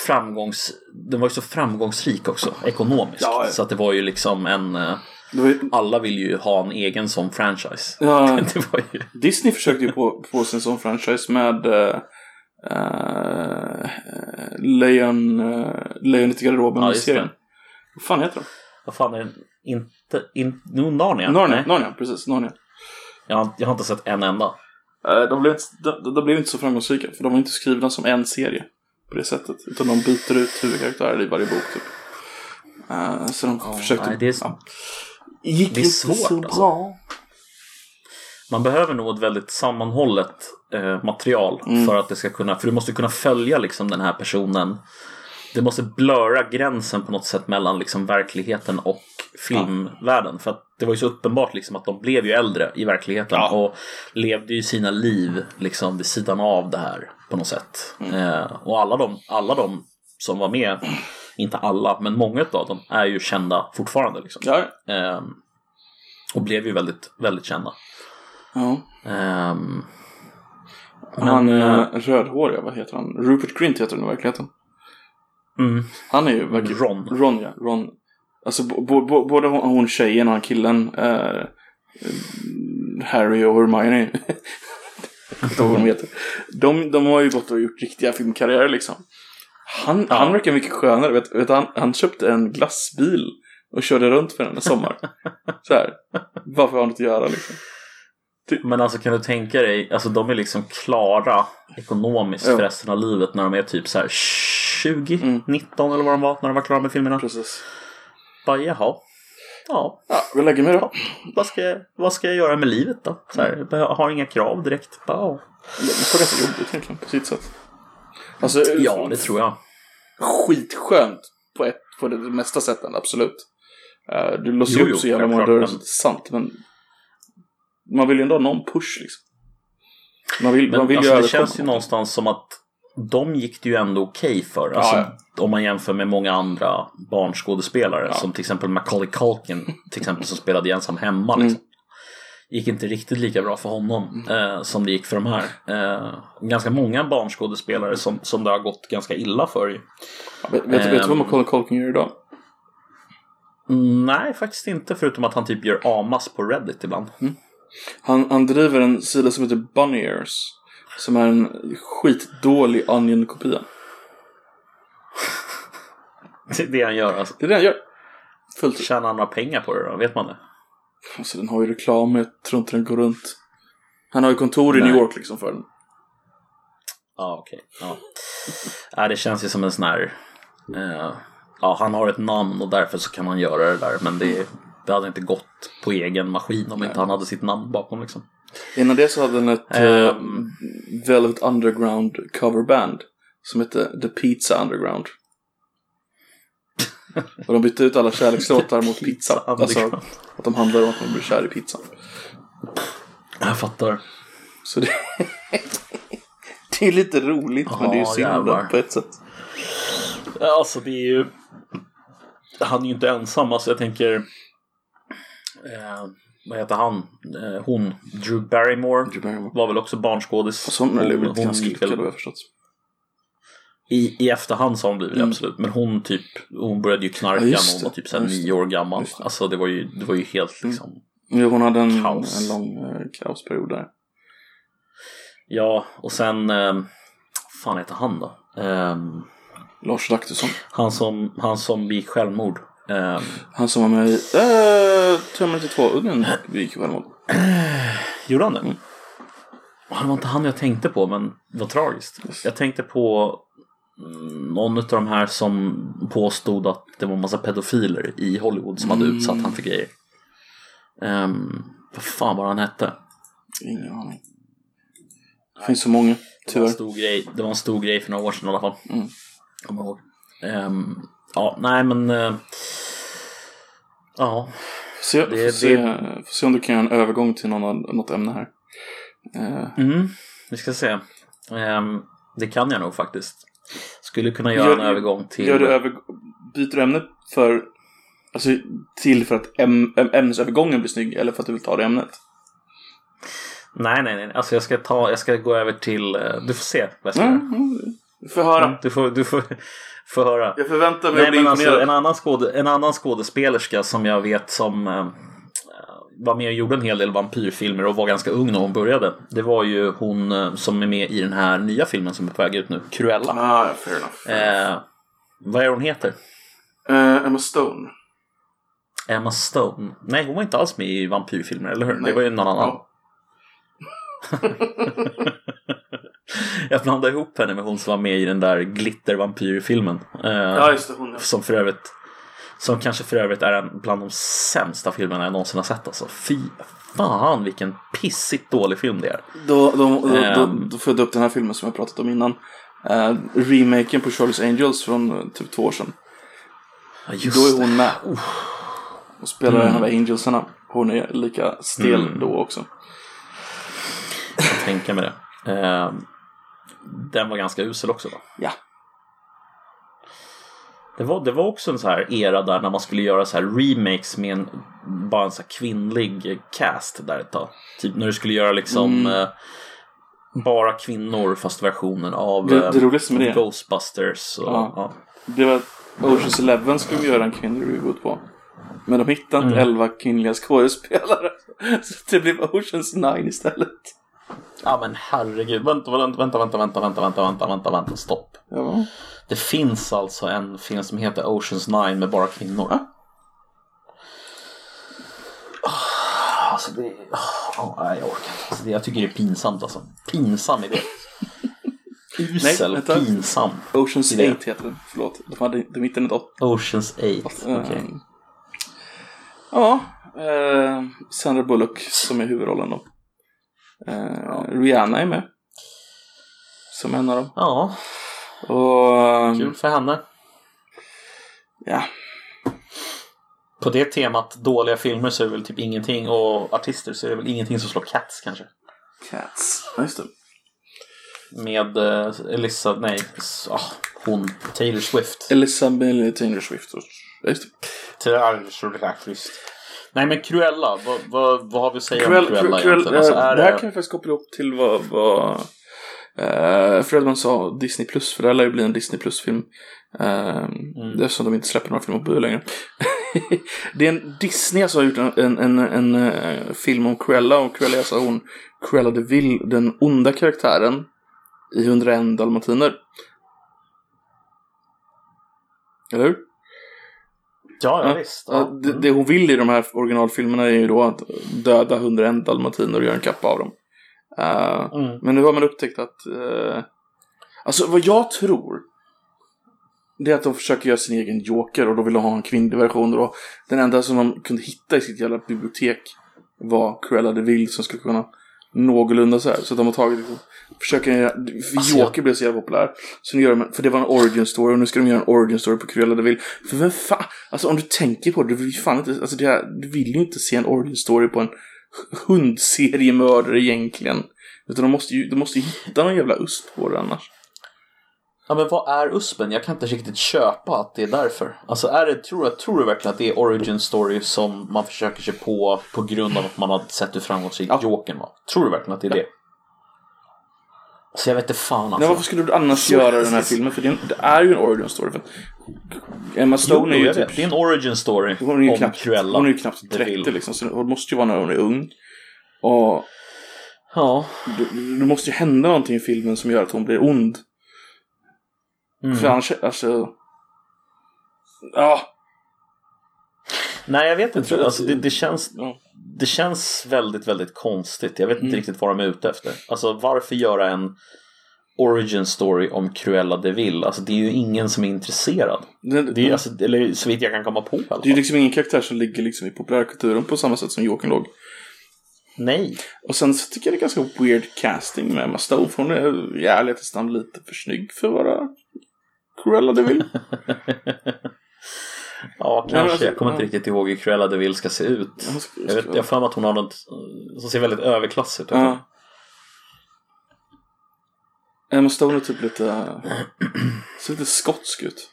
framgångs... Den var ju så framgångsrik också ekonomiskt. Ja, ja. Så att det var ju liksom en... eh, ju, alla vill ju ha en egen sån franchise. ja, ju... Disney försökte ju på, på sin sån franchise med uh, Lejon, uh, Lejonet i garderoben-serien. Vad fan heter de? Vad fan är den? Inte... In, no, Narnia? Narnia, Narnia, precis. Narnia. jag, har, jag har inte sett en enda. Eh, de, blev inte, de, de blev inte så framgångsrika, för de var inte skrivna som en serie på det sättet. Utan de byter ut huvudkaraktärer i varje bok typ. Eh, så de försökte... nej, det är- ja. Gick det är inte svårt, så alltså. bra. Man behöver nog ett väldigt sammanhållet eh, material Mm. för att det ska kunna, för du måste kunna följa liksom den här personen. Det måste blöra gränsen på något sätt mellan liksom verkligheten och filmvärlden. För att det var ju så uppenbart liksom att de blev ju äldre i verkligheten Ja. och levde ju sina liv liksom vid sidan av det här på något sätt. Mm. Eh, och alla de, alla de som var med, inte alla, men många av dem är ju kända fortfarande. Liksom. Ja, Eh, och blev ju väldigt, väldigt kända. ja. Ehm, Han Men, eh, rödhåriga, vad heter han? Rupert Grint heter den i verkligheten. Mm, Han är ju verkligen... Ron. Ron, ja. Ron. Alltså både hon, tjejen och han killen. Eh, Harry och Hermione. De heter. De, de har ju gått och gjort riktiga filmkarriärer liksom. Han, Ja. han verkar mycket skönare. Vet, vet, han, han köpte en glassbil och körde runt för den en sommar. Så här. Varför har han inte att göra liksom? Men alltså kan du tänka dig, alltså de är liksom klara ekonomiskt Ja. för resten av livet när de är typ så här 20, Mm. 19 eller vad de var när de var klara med filmerna. Precis. Bara jaha, ja, Ja, vi lägger mig då. vad ska, jag, vad ska jag göra med livet då? Så här, jag har inga krav direkt. Bara, ja. Det är ganska jobbigt egentligen på sitt sätt. Alltså, ja, det tror jag. skitskönt på, ett, på det mesta sätten, absolut. Uh, du låser Jo, upp så jävla många dörrar det är sant, men man vill ju ändå ha någon push liksom. Man vill, Men man vill alltså, ju det känns ju någonstans som att de gick det ju ändå okej för. Alltså, Ja, Om man jämför med många andra barnskådespelare. Ja. Som till exempel Macaulay Culkin. Till exempel som spelade Ensam Hemma. Mm. Liksom. Gick inte riktigt lika bra för honom eh, som det gick för de här. Eh, ganska många barnskådespelare som, som det har gått ganska illa för. ju. Ja, vet, vet, vet du vad Ehm. Macaulay Culkin gör idag? Mm, nej, faktiskt inte. Förutom att han typ gör amas på Reddit ibland. Han, han driver en sida som heter Bunny Ears. Som är en skitdålig Onion-kopia. Det är det han gör. Alltså. Det är det han gör. Fullt. Tjänar han några pengar på det då? Vet man det? Alltså den har ju reklam, jag tror inte den går runt. Han har ju kontor i Nej. New York liksom för den. Ja, okej. Ja. ja, det känns ju som en sån här... Eh, ja, han har ett namn och därför så kan han göra det där. Men det, det hade inte gått på egen maskin om inte han hade sitt namn bakom liksom. Innan det så hade den ett eh, Velvet Underground coverband. Som hette The Pizza Underground. Och de bytte ut alla kärlekslåtar mot pizza. Alltså att de handlar om att man blir kär i pizza. Jag fattar. Så det, det är lite roligt men det är ju synd på ett sätt. Ja, Alltså det är ju... han är ju inte ensam. Alltså jag tänker... Eh, vad heter han? Eh, hon, Drew Barrymore. Drew Barrymore. Var väl också barnskådis. Och som Hon- hon ganska gick väl- jag förstått. I, I efterhand så har hon blivit det, Mm. absolut. Men hon typ, hon började ju knarka Ja, när hon var typ det. nio år gammal. Det. Alltså det var ju, det var ju helt Mm. liksom. Jo, hon hade en, Kaos. en lång eh, kaosperiod där. Ja, och sen, eh, fan heter han då? Ehm, Lars Adaktusson. han som, han som begick självmord. Ehm, Han som var med i äh, Terminator 2-ungen gick självmord. gjorde han det? Mm. Det var inte han jag tänkte på, men vad tragiskt. Yes. Jag tänkte på mm, någon av de här som påstod att det var en massa pedofiler i Hollywood som hade Mm. utsatt han för grejer. Um, vad fan var han hette? Ingen aning. Det finns så många, Det var, en tyvärr. stor grej, det var en stor grej för några år sedan i alla fall. Mm. Kommer ihåg. Ehm, ja, nej men... eh, ja, se, Det- får, se, det- får se om du kan göra en övergång till någon, något ämne här. Eh, mm, vi ska se. Ehm, det kan jag nog faktiskt. Skulle kunna göra Gör- en övergång till... Gör du över, byter du ämne för, alltså, till för att äm, äm, ämnesövergången blir snygg eller för att du vill ta det ämnet? Nej, nej, nej. Alltså jag ska, ta, jag ska gå över till... eh, du får se vad jag ska Mm, göra. mm, vi får höra. Du får, du får, får höra. Jag förväntar mig att Nej, bli men alltså, en, annan skåde, en annan skådespelerska som jag vet som eh, var med och gjorde en hel del vampyrfilmer och var ganska ung när hon började. Det var ju hon eh, som är med i den här nya filmen som är på väg ut nu, Cruella. Ah, ja, fair enough. Eh, vad är hon heter? Eh, Emma Stone. Emma Stone. Nej, hon var inte alls med i vampyrfilmer, eller hur? Nej. Det var ju någon annan. Ja. jag blandade ihop henne med hon som var med i den där glittervampyrfilmen. Eh, ja, just det. Hon. ja. Som för övrigt Som kanske för övrigt är en bland de sämsta filmerna jag någonsin har sett alltså. Fy fan vilken pissigt dålig film det är. Då, då, då, Ehm. då får jag upp den här filmen som jag pratat om innan. Uh, remaken på Charlie's Angels från eh, typ två år sedan. Ja, Då är hon med. Och spelar Mm. en av Angelsarna. Hon är lika stel Mm. då också. Kan tänka mig det. Eh, den var ganska usel också va? Ja. Det var, det var också en så här era där när man skulle göra så här remakes med en, bara en så kvinnlig cast där ett tag. Typ när du skulle göra liksom Mm. eh, bara kvinnor fast versionen av Det- eh, det roligaste med Ghostbusters. Och, Ja. ja. Det var Oceans Eleven skulle de göra en kvinnlig reboot på. Men de hittade inte Mm. 11 kvinnliga skådespelare. Så det blev Oceans 9 istället. Ja men herregud, vänta, vänta, vänta, vänta, vänta, vänta, vänta, vänta, vänta, vänta, stopp. Ja. Det finns alltså en film som heter Oceans 9 med bara kvinnor. Ja. Ah, Alltså det... Oh, nej, jag orkar inte. Alltså, det, jag tycker det är pinsamt alltså. Pinsam idé. Usel, vänta. pinsam. Oceans Idé. 8 heter den. Förlåt. De hade de hittade ett 8. Oceans 8, okej. Ehm, Ja. Eh, Sandra Bullock som är huvudrollen då. Eh, Rihanna är med. Som en av dem. Ja, Och... kul för henne. Ja. På det temat, dåliga filmer så är det väl typ ingenting och artister så är det väl ingenting som slår Cats kanske. Cats. Ja, just det. Med eh, Elissa, nej, ah, hon, Taylor Swift. Elizabeth Taylor Swift. Ja, just det. Taylor Swift. Nej men Cruella, vad, vad, vad har vi att säga Cruella, om Cruella Cruella, egentligen? Alltså, eh, är det här det... kan jag faktiskt koppla ihop till vad, vad uh, Fredman sa, Disney Plus, för det här lär ju bli en Disney Plus-film. Uh, Mm. Eftersom de inte släpper några filmer på bio längre. det är en Disney som har gjort en, en, en, en eh, film om Cruella, och Cruella är alltså hon, Cruella de Vil, den onda karaktären i 101 dalmatiner. Eller hur? Ja, ja, visst. Ja, Ja. det, Mm. det hon vill i de här originalfilmerna är ju då att döda 101 dalmatiner och göra en kappa av dem. Eh, Mm. Men nu har man upptäckt att... eh, alltså vad jag tror. Det är att de försöker göra sin egen Joker och då vill de ha en kvinnlig version. Och den enda som de kunde hitta i sitt jävla bibliotek var Cruella de Vil som skulle kunna någorlunda så här. Så de har tagit liksom, försöker Alltså, jag- Joker blev så jävla populär. Så nu gör de, för det var en origin story och nu ska de göra en origin story på Cruella de Vil. För vem fan, alltså om du tänker på det, du vill fan inte, alltså det här, du vill ju inte se en origin story på en hundseriemördare egentligen. Utan de måste ju, de måste ju hitta någon jävla ust på det annars. Ja men vad är USPen? Jag kan inte riktigt köpa att det är därför. Alltså är det, tror, jag, tror du verkligen att det är origin story som man försöker sig på på grund av att man har sett hur framgångsrik Ja. Jokern var? Tror du verkligen att det är det? Så jag vet inte fan Nej, alltså. varför skulle du annars Så- göra den här filmen? För det är, det är ju en origin story. För Emma Jo, Stone är ju typ... Det är en origin story Hon är ju om knappt, Cruella. hon är ju knappt de 30 Vil. liksom. Så hon måste ju vara när hon är ung. Och Ja. det, det måste ju hända någonting i filmen som gör att hon blir ond. Mm. För annars, alltså... Ja. Nej jag vet inte. Alltså, det, det, känns, det känns väldigt väldigt konstigt. Jag vet inte Mm. riktigt vad de är ute efter. Alltså varför göra en origin story om Cruella de Vil? Alltså det är ju ingen som är intresserad. Det, Det är, alltså, eller så vitt jag kan komma på i alla det är ju liksom ingen karaktär som ligger liksom i populärkulturen på samma sätt som Jokern låg. Nej. Och sen så tycker jag det är ganska weird casting med Emma Stone. För hon är i ärlighetens namn lite för snygg för att vara Cruella de Vil. Ja, kanske. alltså, jag kommer inte riktigt ihåg hur Cruella de Vil ska se ut. Ska- Jag, vet, jag har för mig att hon har något eh, som ser väldigt överklassigt ut. Ja. Emma Stone är typ lite... ser lite skotsk ut.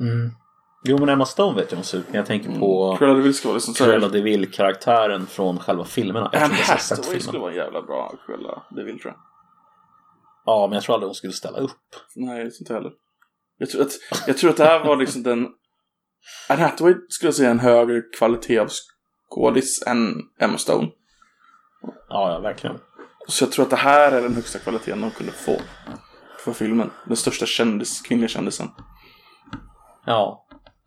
Mm. Jo men Emma Stone vet jag hon ser ut. Men jag tänker på Cruella de Vil ska vara liksom Cruella de Vil-karaktären från själva filmerna. Anne Hathaway skulle vara en jävla bra Cruella de Vil tror jag. Ja, men jag tror aldrig hon skulle ställa upp. Nej, det tror inte heller. Jag tror, att, jag tror att det här var liksom den... Anne Hathaway skulle jag säga en högre kvalitet av skådis än Emma Stone. Ja, ja, verkligen. Så jag tror att det här är den högsta kvaliteten de kunde få. För filmen. Den största kändis, kvinnliga kändisen. Ja,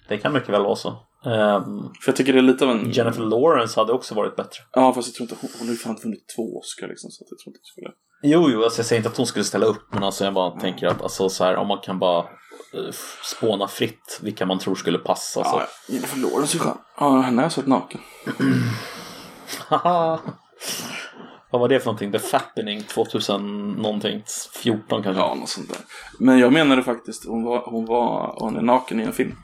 det kan mycket väl vara så. Ehm, För jag tycker det är lite av en... Jennifer Lawrence hade också varit bättre. Ja, fast jag tror inte hon, hon har ju fan vunnit två Oscar liksom. Så jag tror inte det skulle... Jo, jo, alltså jag säger inte att hon skulle ställa upp, men alltså jag bara tänker att alltså, så här, om man kan bara uh, spåna fritt vilka man tror skulle passa. Så. Ja, Jennifer Lawrence är skön. Ja, henne har jag sett naken. Vad var det för någonting? The Fappening 2000 någonting? 14 kanske? Ja, något sånt där. Men jag menade faktiskt, hon var, hon var, hon är naken i en film.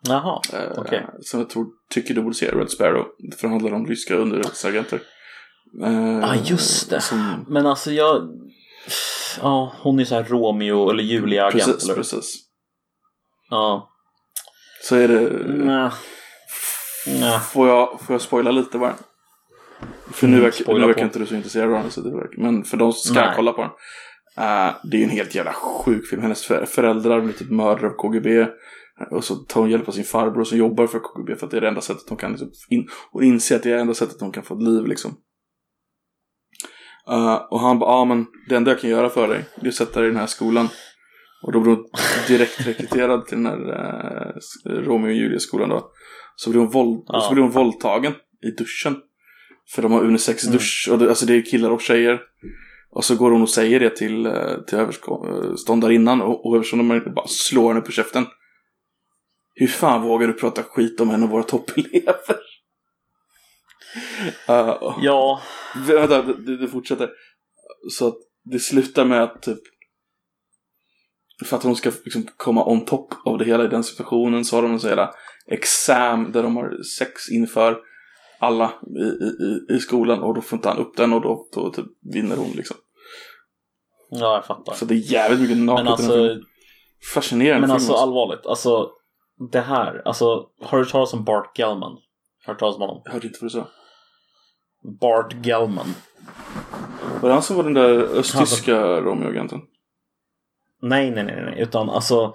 Jaha, Eh, okej. Som jag tror, tycker du borde se, Red Sparrow. För det handlar om ryska underrättelseagenter. Eh, Ja, just det. Som, Men alltså jag... Ja, hon är så här Romeo eller Julia-agent, precis, eller hur? precis. Ja. Så är det... Nej. Nej. Får jag, får jag spoila lite bara? För nu Mm, verkar, spoila nu verkar inte du så intresserad av den. Så det verkar, men för de som ska Nej. kolla på den. eh, det är en helt jävla sjuk film. Hennes för, föräldrar blir typ mördare av KGB. Och så tar hon hjälp av sin farbror som jobbar för KGB. För att det är det enda sättet hon kan liksom in, och inse att det är det enda sättet hon kan få ett liv liksom. Eh, och han bara, ja ah, men det enda jag kan göra för dig, det är att sätta dig i den här skolan. Och då blir hon direkt rekryterad till den här uh, Romeo och Julia-skolan då. Så blir, hon våld, Ja. så blir hon våldtagen i duschen. För de har unisex Mm. dusch, och det, alltså det är killar och tjejer. Och så går hon och säger det till, eh, till överståndarinnan och, och överståndarinnan bara slår henne på käften. Hur fan vågar du prata skit om en av våra toppelever? Uh, Ja, Vänta, det, det fortsätter. Så att det slutar med att typ för att hon ska liksom komma on top av det hela i den situationen så har de en sån jävla exam där de har sex inför alla i, i, i skolan och då får inte han upp den och då, då typ vinner hon liksom. ja jag fattar. Så det är jävligt mycket naket Men här alltså. Fascinerande men alltså alltså. allvarligt. Alltså, det här. Alltså, har du hört talas om Bart Gellman? Hört talas om honom? Jag hörde inte vad du sa. Bart Gellman. Var det han som var den där östtyska Romeo-agenten? Nej, nej, nej, nej, utan alltså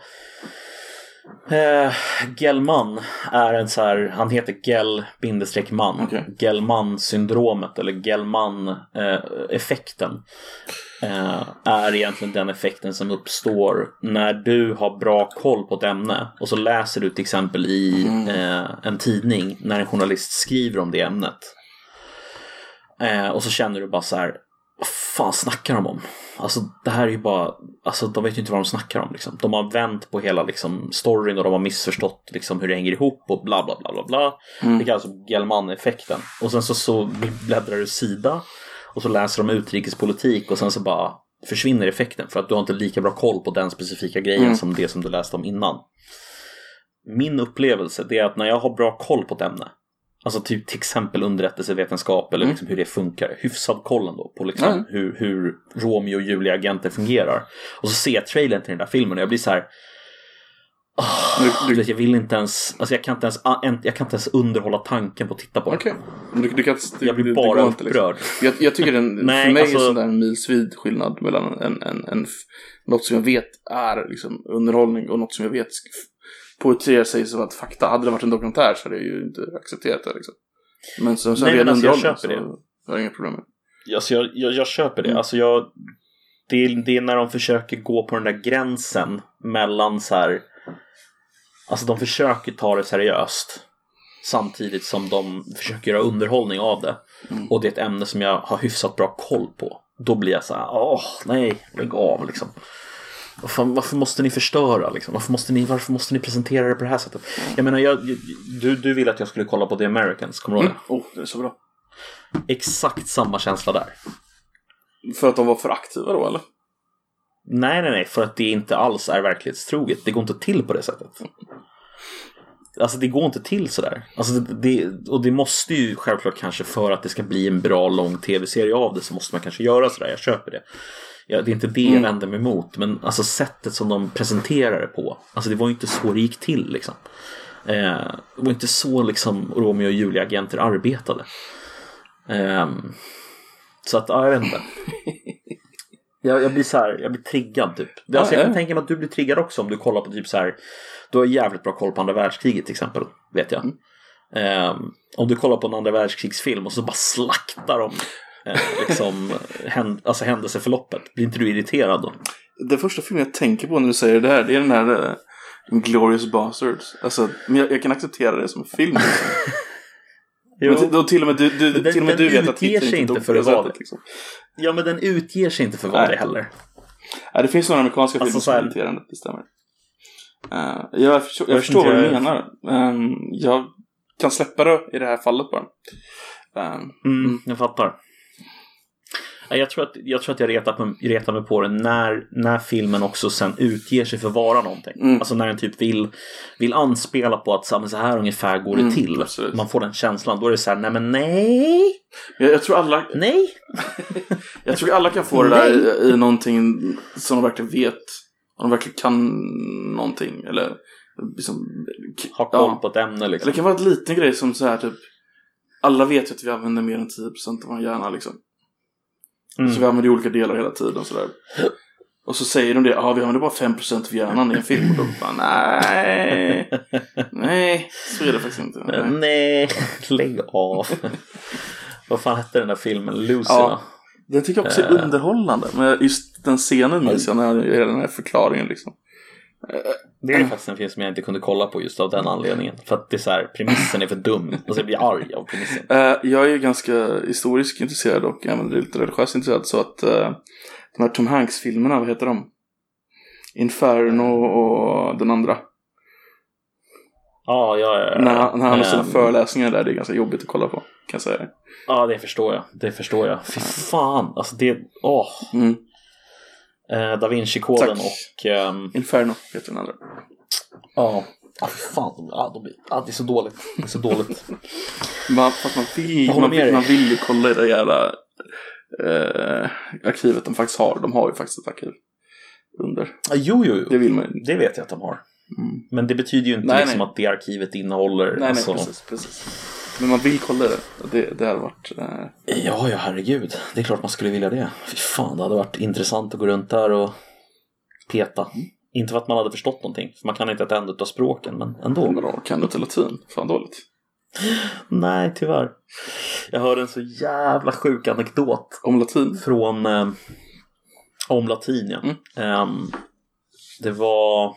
eh, Gellman är en så här, han heter Gell-man. Okej. Gellman-syndromet eller Gellman-effekten eh, är egentligen den effekten som uppstår när du har bra koll på ett ämne och så läser du till exempel i eh, en tidning när en journalist skriver om det ämnet. Eh, och så känner du bara så här, vad fan snackar de om? Alltså det här är ju bara, alltså de vet ju inte vad de snackar om liksom. De har vänt på hela liksom storyn och de har missförstått liksom hur det hänger ihop och bla bla bla bla bla. Det kallas för Gellman-effekten. Och sen så, så bläddrar du sida och så läser de utrikespolitik och sen så bara försvinner effekten för att du har inte lika bra koll på den specifika grejen som det som du läste om innan. Min upplevelse det är att när jag har bra koll på ett ämne Alltså typ till exempel underrättelsevetenskap eller Mm. liksom hur det funkar. Hyfsad koll ändå på liksom Ja. hur, hur Romeo och Julia-agenter fungerar. Och så ser jag trailern till den där filmen och jag blir så här. "Ah, Du- du jag vill inte ens, alltså jag kan inte ens, jag kan inte ens underhålla tanken på att titta på den. Men Du, du kan, Jag blir bara liksom. upprörd. Jag, jag tycker den, Nej, för mig alltså- är sån där en milsvid skillnad mellan en, en, en, något som jag vet är liksom underhållning och något som jag vet poetrerar sig som att fakta. Hade det varit en dokumentär så hade jag ju inte accepterat det liksom. Men som sen Nej, ren alltså, underhållning så köper har jag inga problem med Alltså jag, jag, jag köper det. Mm. Alltså jag, det, är, det är när de försöker gå på den där gränsen mellan så här. Alltså de försöker ta det seriöst. Samtidigt som de försöker göra underhållning av det. Mm. Och det är ett ämne som jag har hyfsat bra koll på. Då blir jag så här, åh nej, lägg av liksom. Varför, varför måste ni förstöra liksom? Varför måste ni, varför måste ni presentera det på det här sättet? Jag menar, jag, du, du ville att jag skulle kolla på The Americans, kommer du ihåg Mm. Oh, det är så bra. det? Exakt samma känsla där. För att de var för aktiva då eller? Nej, nej, nej, för att det inte alls är verklighetstroget. Det går inte till på det sättet. Alltså det går inte till sådär. Alltså, det, det, och det måste ju självklart kanske för att det ska bli en bra lång tv-serie av det så måste man kanske göra sådär. Jag köper det. Ja, det är inte det jag Mm. vänder mig emot. Men alltså sättet som de presenterar det på. Alltså det var ju inte så det gick till liksom. Eh, det var inte så liksom Romeo och Julia-agenter arbetade. Ehm, så att, ja, jag vet inte. Jag, jag blir så här, jag blir triggad typ. Det, alltså, Ja, jag kan ja. tänka mig att du blir triggad också om du kollar på typ så här. Du har jävligt bra koll på andra världskriget till exempel, vet jag. Mm. Ehm, om du kollar på en andra världskrigsfilm och så bara slaktar de eh, liksom, hän, alltså händelseförloppet. Blir inte du irriterad då? Den första filmen jag tänker på när du säger det här, det är den här uh, Glorious Bastards. Alltså, men jag, jag kan acceptera det som en film. Liksom. Men då till och med du, du, Den- till och med du vet att Hitler sig inte för att det. Liksom. Ja, men den utger sig inte för vad det heller. Ja, det finns några amerikanska Alltså, filmer som här- är irriterande, det stämmer. Uh, jag förstår, jag Jag förstår vad du menar. Ehm, jag kan släppa det i det här fallet bara. Ehm, Mm, jag fattar. Ja, Jag tror att jag, tror att jag retat, mig, retar mig på det när, när filmen också sen utger sig för att vara någonting. Mm. Alltså när den typ vill, vill anspela på att så, här ungefär går det Mm, till. absolut. Man får den känslan. Då är det så här, nej men nej, jag, jag, tror alla, nej. jag tror alla kan få det där i, i någonting som de verkligen vet. Om de verkligen kan någonting. Eller liksom, Ha koll ja. på ett ämne Eller liksom. det kan vara en liten grej som så här typ. Alla vet ju att vi använder mer än 10% av vår hjärna liksom. Mm. Så vi använder olika delar hela tiden och sådär. Och så säger de det, ja vi använder bara 5% av hjärnan i en film. Och då bara, nej, nej, så är det faktiskt inte. Nej. Nej, lägg av. Vad fan hette den där filmen? Lucy Ja. va? Den tycker jag också är Eh. underhållande. Men just den scenen minns jag när jag den här förklaringen liksom. Det är faktiskt en film som jag inte kunde kolla på just av den anledningen. För att det är så här, premissen är för dum. Alltså jag blir arg av premissen. Eh, jag är ju ganska historiskt intresserad och även lite religiöst intresserad. Så att eh, de här Tom Hanks-filmerna, vad heter de? Inferno och den andra. Ja, ja, ja. När han, när han har sina Ehm, föreläsningar där, det är ganska jobbigt att kolla på. Kan jag säga. Ja, det förstår jag. Det förstår jag. Fy fan. Alltså det, åh. Mm. Eh, da Vinci-koden och... ehm, Inferno heter den andra. Ja. Fy fan. Ja, de, ja, det är så dåligt. Det är så dåligt. Man, fast man, vill, man, vill, man vill ju kolla i det jävla eh, arkivet de faktiskt har. De har ju faktiskt ett arkiv under. Ja, jo, jo, jo. Det vill man ju. Det vet jag att de har. Mm. Men det betyder ju inte Nej, liksom nej. att det arkivet innehåller... Nej, alltså... nej, precis, precis. Men man vill kolla det. Det, det hade varit... Eh, Ja, ja, herregud. Det är klart man skulle vilja det. Fy fan, det hade varit intressant att gå runt där och peta. Inte för att man hade förstått någonting, för man kan inte ett enda av språken, men ändå. Vadå, kan du inte latin? Fan dåligt. Nej, tyvärr. Jag hörde en så jävla sjuk anekdot Om latin? från eh, om latin, ja. Mm. Ehm, det var,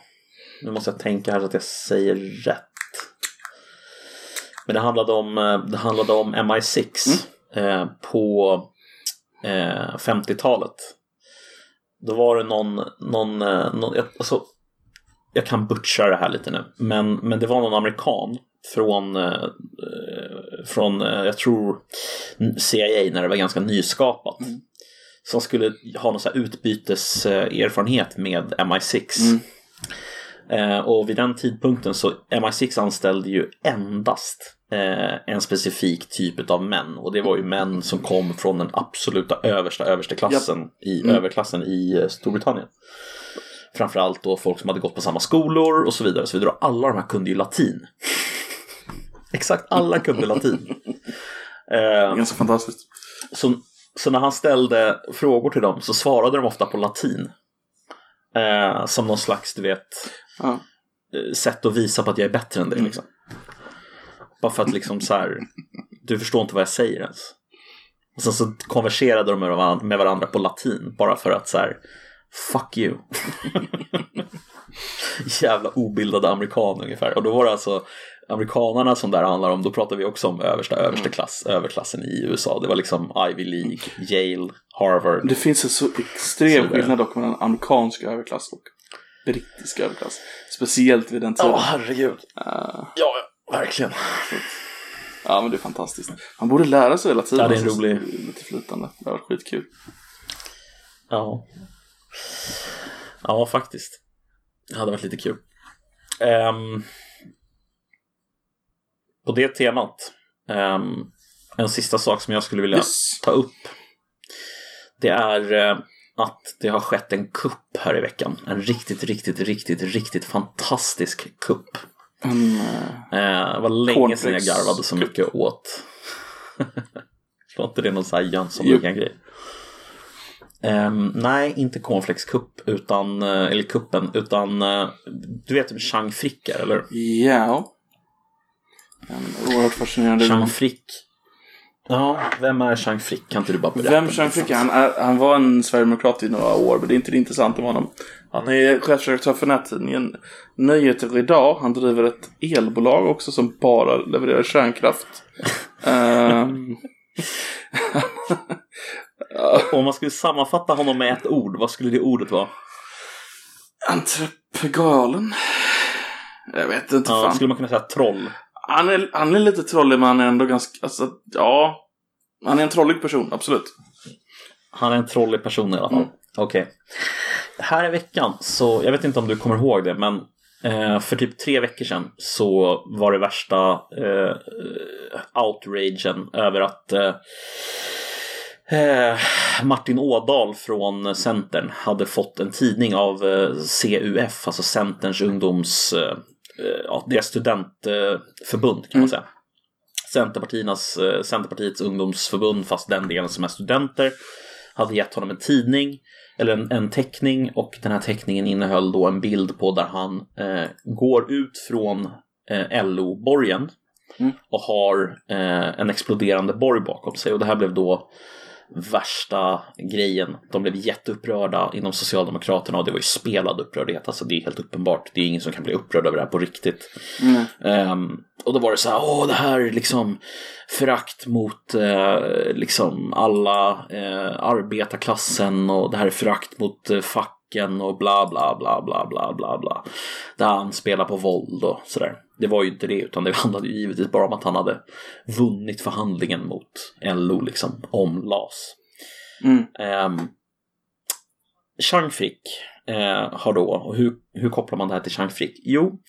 nu måste jag tänka här så att jag säger rätt. Men det handlade om, eh, det handlade om MI6 eh, på eh, 50-talet. Då var det någon, någon, eh, någon jag- alltså, jag kan butcha det här lite nu, men, men det var någon amerikan från, eh, eh, från eh, jag tror CIA när det var ganska nyskapat. Mm. Som skulle ha någon så här utbyteserfarenhet med MI6. Mm. Eh, och vid den tidpunkten så MI6 anställde ju endast eh, en specifik typ av män. Och det var ju män som kom från den absoluta översta översteklassen i Mm. överklassen i eh, Storbritannien. Framförallt då folk som hade gått på samma skolor och så vidare. Och så vidare. Alla de här kunde ju latin. Exakt alla kunde latin. Eh, Ganska fantastiskt. så, så när han ställde frågor till dem så svarade de ofta på latin. Eh, som någon slags, du vet, Ja. eh, sätt att visa på att jag är bättre än dig. Liksom. Bara för att liksom så här, du förstår inte vad jag säger ens. Och sen så konverserade de med varandra, på latin bara för att så här, fuck you. Jävla obildade amerikaner ungefär. Och då var det alltså amerikanarna som där handlar om, då pratar vi också om översta, översta klass, överklassen i USA. Det var liksom Ivy League, Yale, Harvard. Det finns en så extrem skillnad dock mellan amerikansk överklass och brittisk överklass. Speciellt vid den tiden. Ja, herregud. Eh, Ja, verkligen. ja, men det är fantastiskt. Man borde lära sig hela tiden. Ja, det är en alltså, rolig- Lite flytande. Det var skitkul. Ja. Ja, faktiskt. Det hade varit lite kul. Ehm, på det temat. ehm, en sista sak som jag skulle vilja Yes. ta upp. Det är eh, att det har skett en kupp här i veckan. En riktigt, riktigt, riktigt, riktigt fantastisk kupp. En, eh, det var länge sedan jag garvade så mycket åt. Var inte det någon sån här Jo. Jönsson-grej? Um, nej, inte cornflakes kupp, utan, eh, eller kuppen, utan eh, du vet vem Chang Frick är, eller? ja. En oerhört fascinerande Chang Frick. Ja, vem är Chang Frick? Kan inte du bara berätta? Vem Chang Frick är? Han, är, han var en sverigedemokrat i några år, men det är inte det intressanta med honom. Han är chefredaktör för nättidningen Nyheter Idag. Han driver ett elbolag också som bara levererar kärnkraft. Ehm, Om man skulle sammanfatta honom med ett ord, vad skulle det ordet vara? Entrepegalen? Jag vet inte Ja, fan. skulle man kunna säga troll? Han, är, han är lite trollig men han är ändå ganska, alltså, ja. Han är en trollig person, absolut. Han är en trollig person i alla fall. Mm. Okej. Här i veckan, så jag vet inte om du kommer ihåg det, men eh, för typ tre veckor sedan så var det värsta eh, outragen över att eh, eh, Martin Ådahl från Centern hade fått en tidning av eh, CUF, alltså Centerns ungdoms, eh, ja, deras studentförbund kan man säga. Centerpartiernas, eh, Centerpartiets ungdomsförbund, fast den delen som är studenter, hade gett honom en tidning, eller en, en teckning, och den här teckningen innehöll då en bild på där han eh, går ut från eh, LO-borgen Mm. och har eh, en exploderande borg bakom sig. Och det här blev då värsta grejen. De blev jätteupprörda inom Socialdemokraterna och det var ju spelad upprördhet. Alltså det är helt uppenbart. Det är ingen som kan bli upprörd över det här på riktigt. Mm. Ehm, och då var det så här, åh det här är liksom förakt mot eh, liksom alla eh, arbetarklassen och det här är förakt mot eh, facken och bla bla bla bla bla bla bla. Där han spelar på våld och sådär. Det var ju inte det utan det handlade ju givetvis bara om att han hade vunnit förhandlingen mot LO liksom om LAS. Mm. Um, Chang Frick eh, har då, och hur, hur kopplar man det här till Chang Frick? Jo,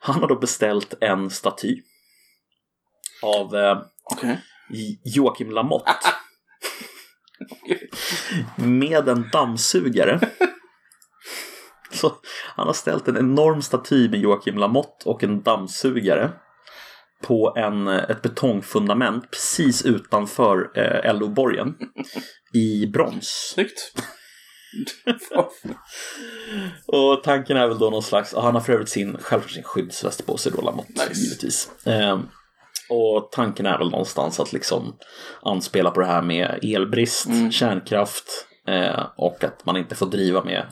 han har då beställt en staty av eh. J- Joakim Lamotte med en dammsugare. Så han har ställt en enorm staty med Joakim Lamotte och en dammsugare på en, ett betongfundament precis utanför eh, LO-borgen i brons. Snyggt. Och tanken är väl då någon slags, han har för övrigt sin, självklart sin skyddsväst på sig då Lamotte, Nice. givetvis. Ehm, och tanken är väl någonstans att liksom anspela på det här med elbrist, kärnkraft eh, och att man inte får driva med,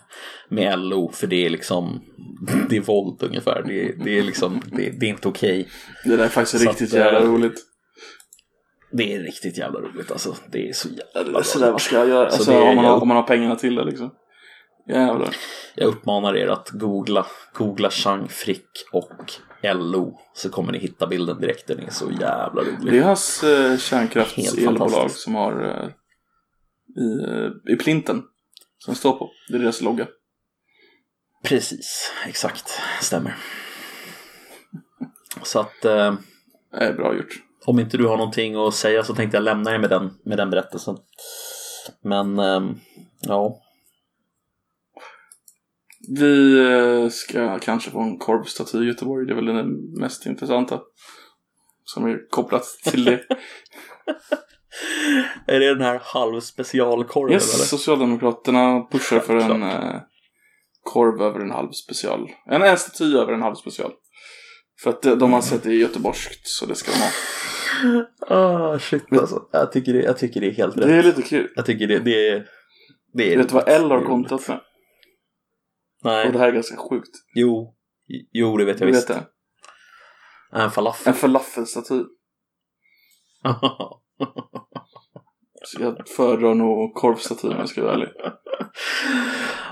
med LO för det är liksom, det är våld ungefär. Det, det är liksom, det, det är inte okej. Det där är faktiskt Så riktigt att, jävla eh, roligt. Det är riktigt jävla roligt alltså. Det är så jävla bra. Så där, vad ska jag göra? Så Alltså, det är- om, man har, om man har pengarna till det liksom. Jävlar. Jag uppmanar er att googla, googla Chang Frick och LO så kommer ni hitta bilden direkt. Den är så jävla Det rolig. är hans eh, kärnkraftselbolag som har eh, i, eh, i plinten. Som står på. Det är deras logga. Precis, exakt, stämmer. Så att, eh, är bra gjort. Om inte du har någonting att säga så tänkte jag lämna er med den, med den berättelsen. Men, ehm, ja. Vi eh, ska kanske få en korvstaty i Göteborg. Det är väl det mest intressanta. Som är kopplat till det. Är det den här halvspecialkorven Yes, eller? Socialdemokraterna pushar för en eh, korv över en halv special. En, en staty över en halv special. För att eh, de har sett det i göteborgskt så det ska de ha. Ah, shit alltså. Jag tycker det, jag tycker det är helt rätt. Det är lite kul. Jag tycker det, det är... Det är Vet du vad L har kontat med? Nej. Och det här är ganska sjukt. Jo. Jo, det vet jag Du visst. vet det? En falafel. En falafelstaty. Så jag föredrar nog korvstatyn om jag ska vara ärlig.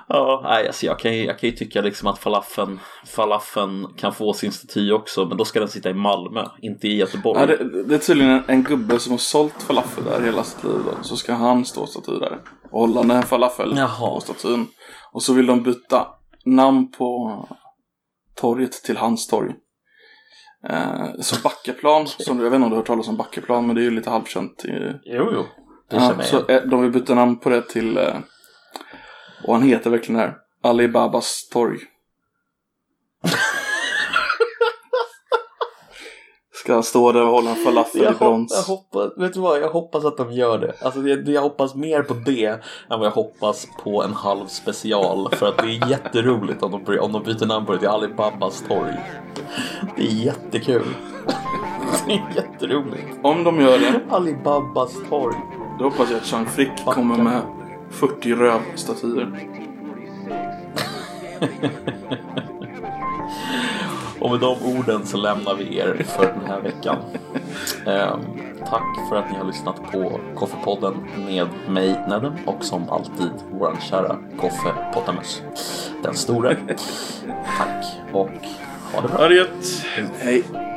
ja, nej, alltså jag kan, ju, jag kan ju tycka liksom att falafeln, falafeln kan få sin staty också, men då ska den sitta i Malmö, inte i Göteborg. Ja, det, det är tydligen en, en gubbe som har sålt falafel där hela sitt liv. Så ska han stå staty där. Och hålla en falafel Jaha. på statyn. Och så vill de byta namn på torget till hans torg. Eh, så Backaplan, som, jag vet inte om du har hört talas om Backaplan, men det är ju lite halvkänt. I, Jo, jo. Det ja, så eh, de vill byta namn på det till, eh, och han heter verkligen det här, Alibabas torg. Ska han stå där och hålla en falafel Jag, i brons? hoppas, jag hoppas, vet du vad, jag hoppas att de gör det. Alltså jag, jag hoppas mer på det än vad jag hoppas på en halv special. För att det är jätteroligt om de, om de byter namn på det till Alibabas torg. Det är jättekul. Det är jätteroligt. Om de gör det, Alibabas torg. då hoppas jag att Jean Frick kommer med 40 rövstatyer. Och med de orden så lämnar vi er för den här veckan. Ehm, tack för att ni har lyssnat på Koffepodden med mig Nedem och som alltid våran kära Koffe Pottamus. Den store. Tack och ha det bra. Ha det gött! Hej!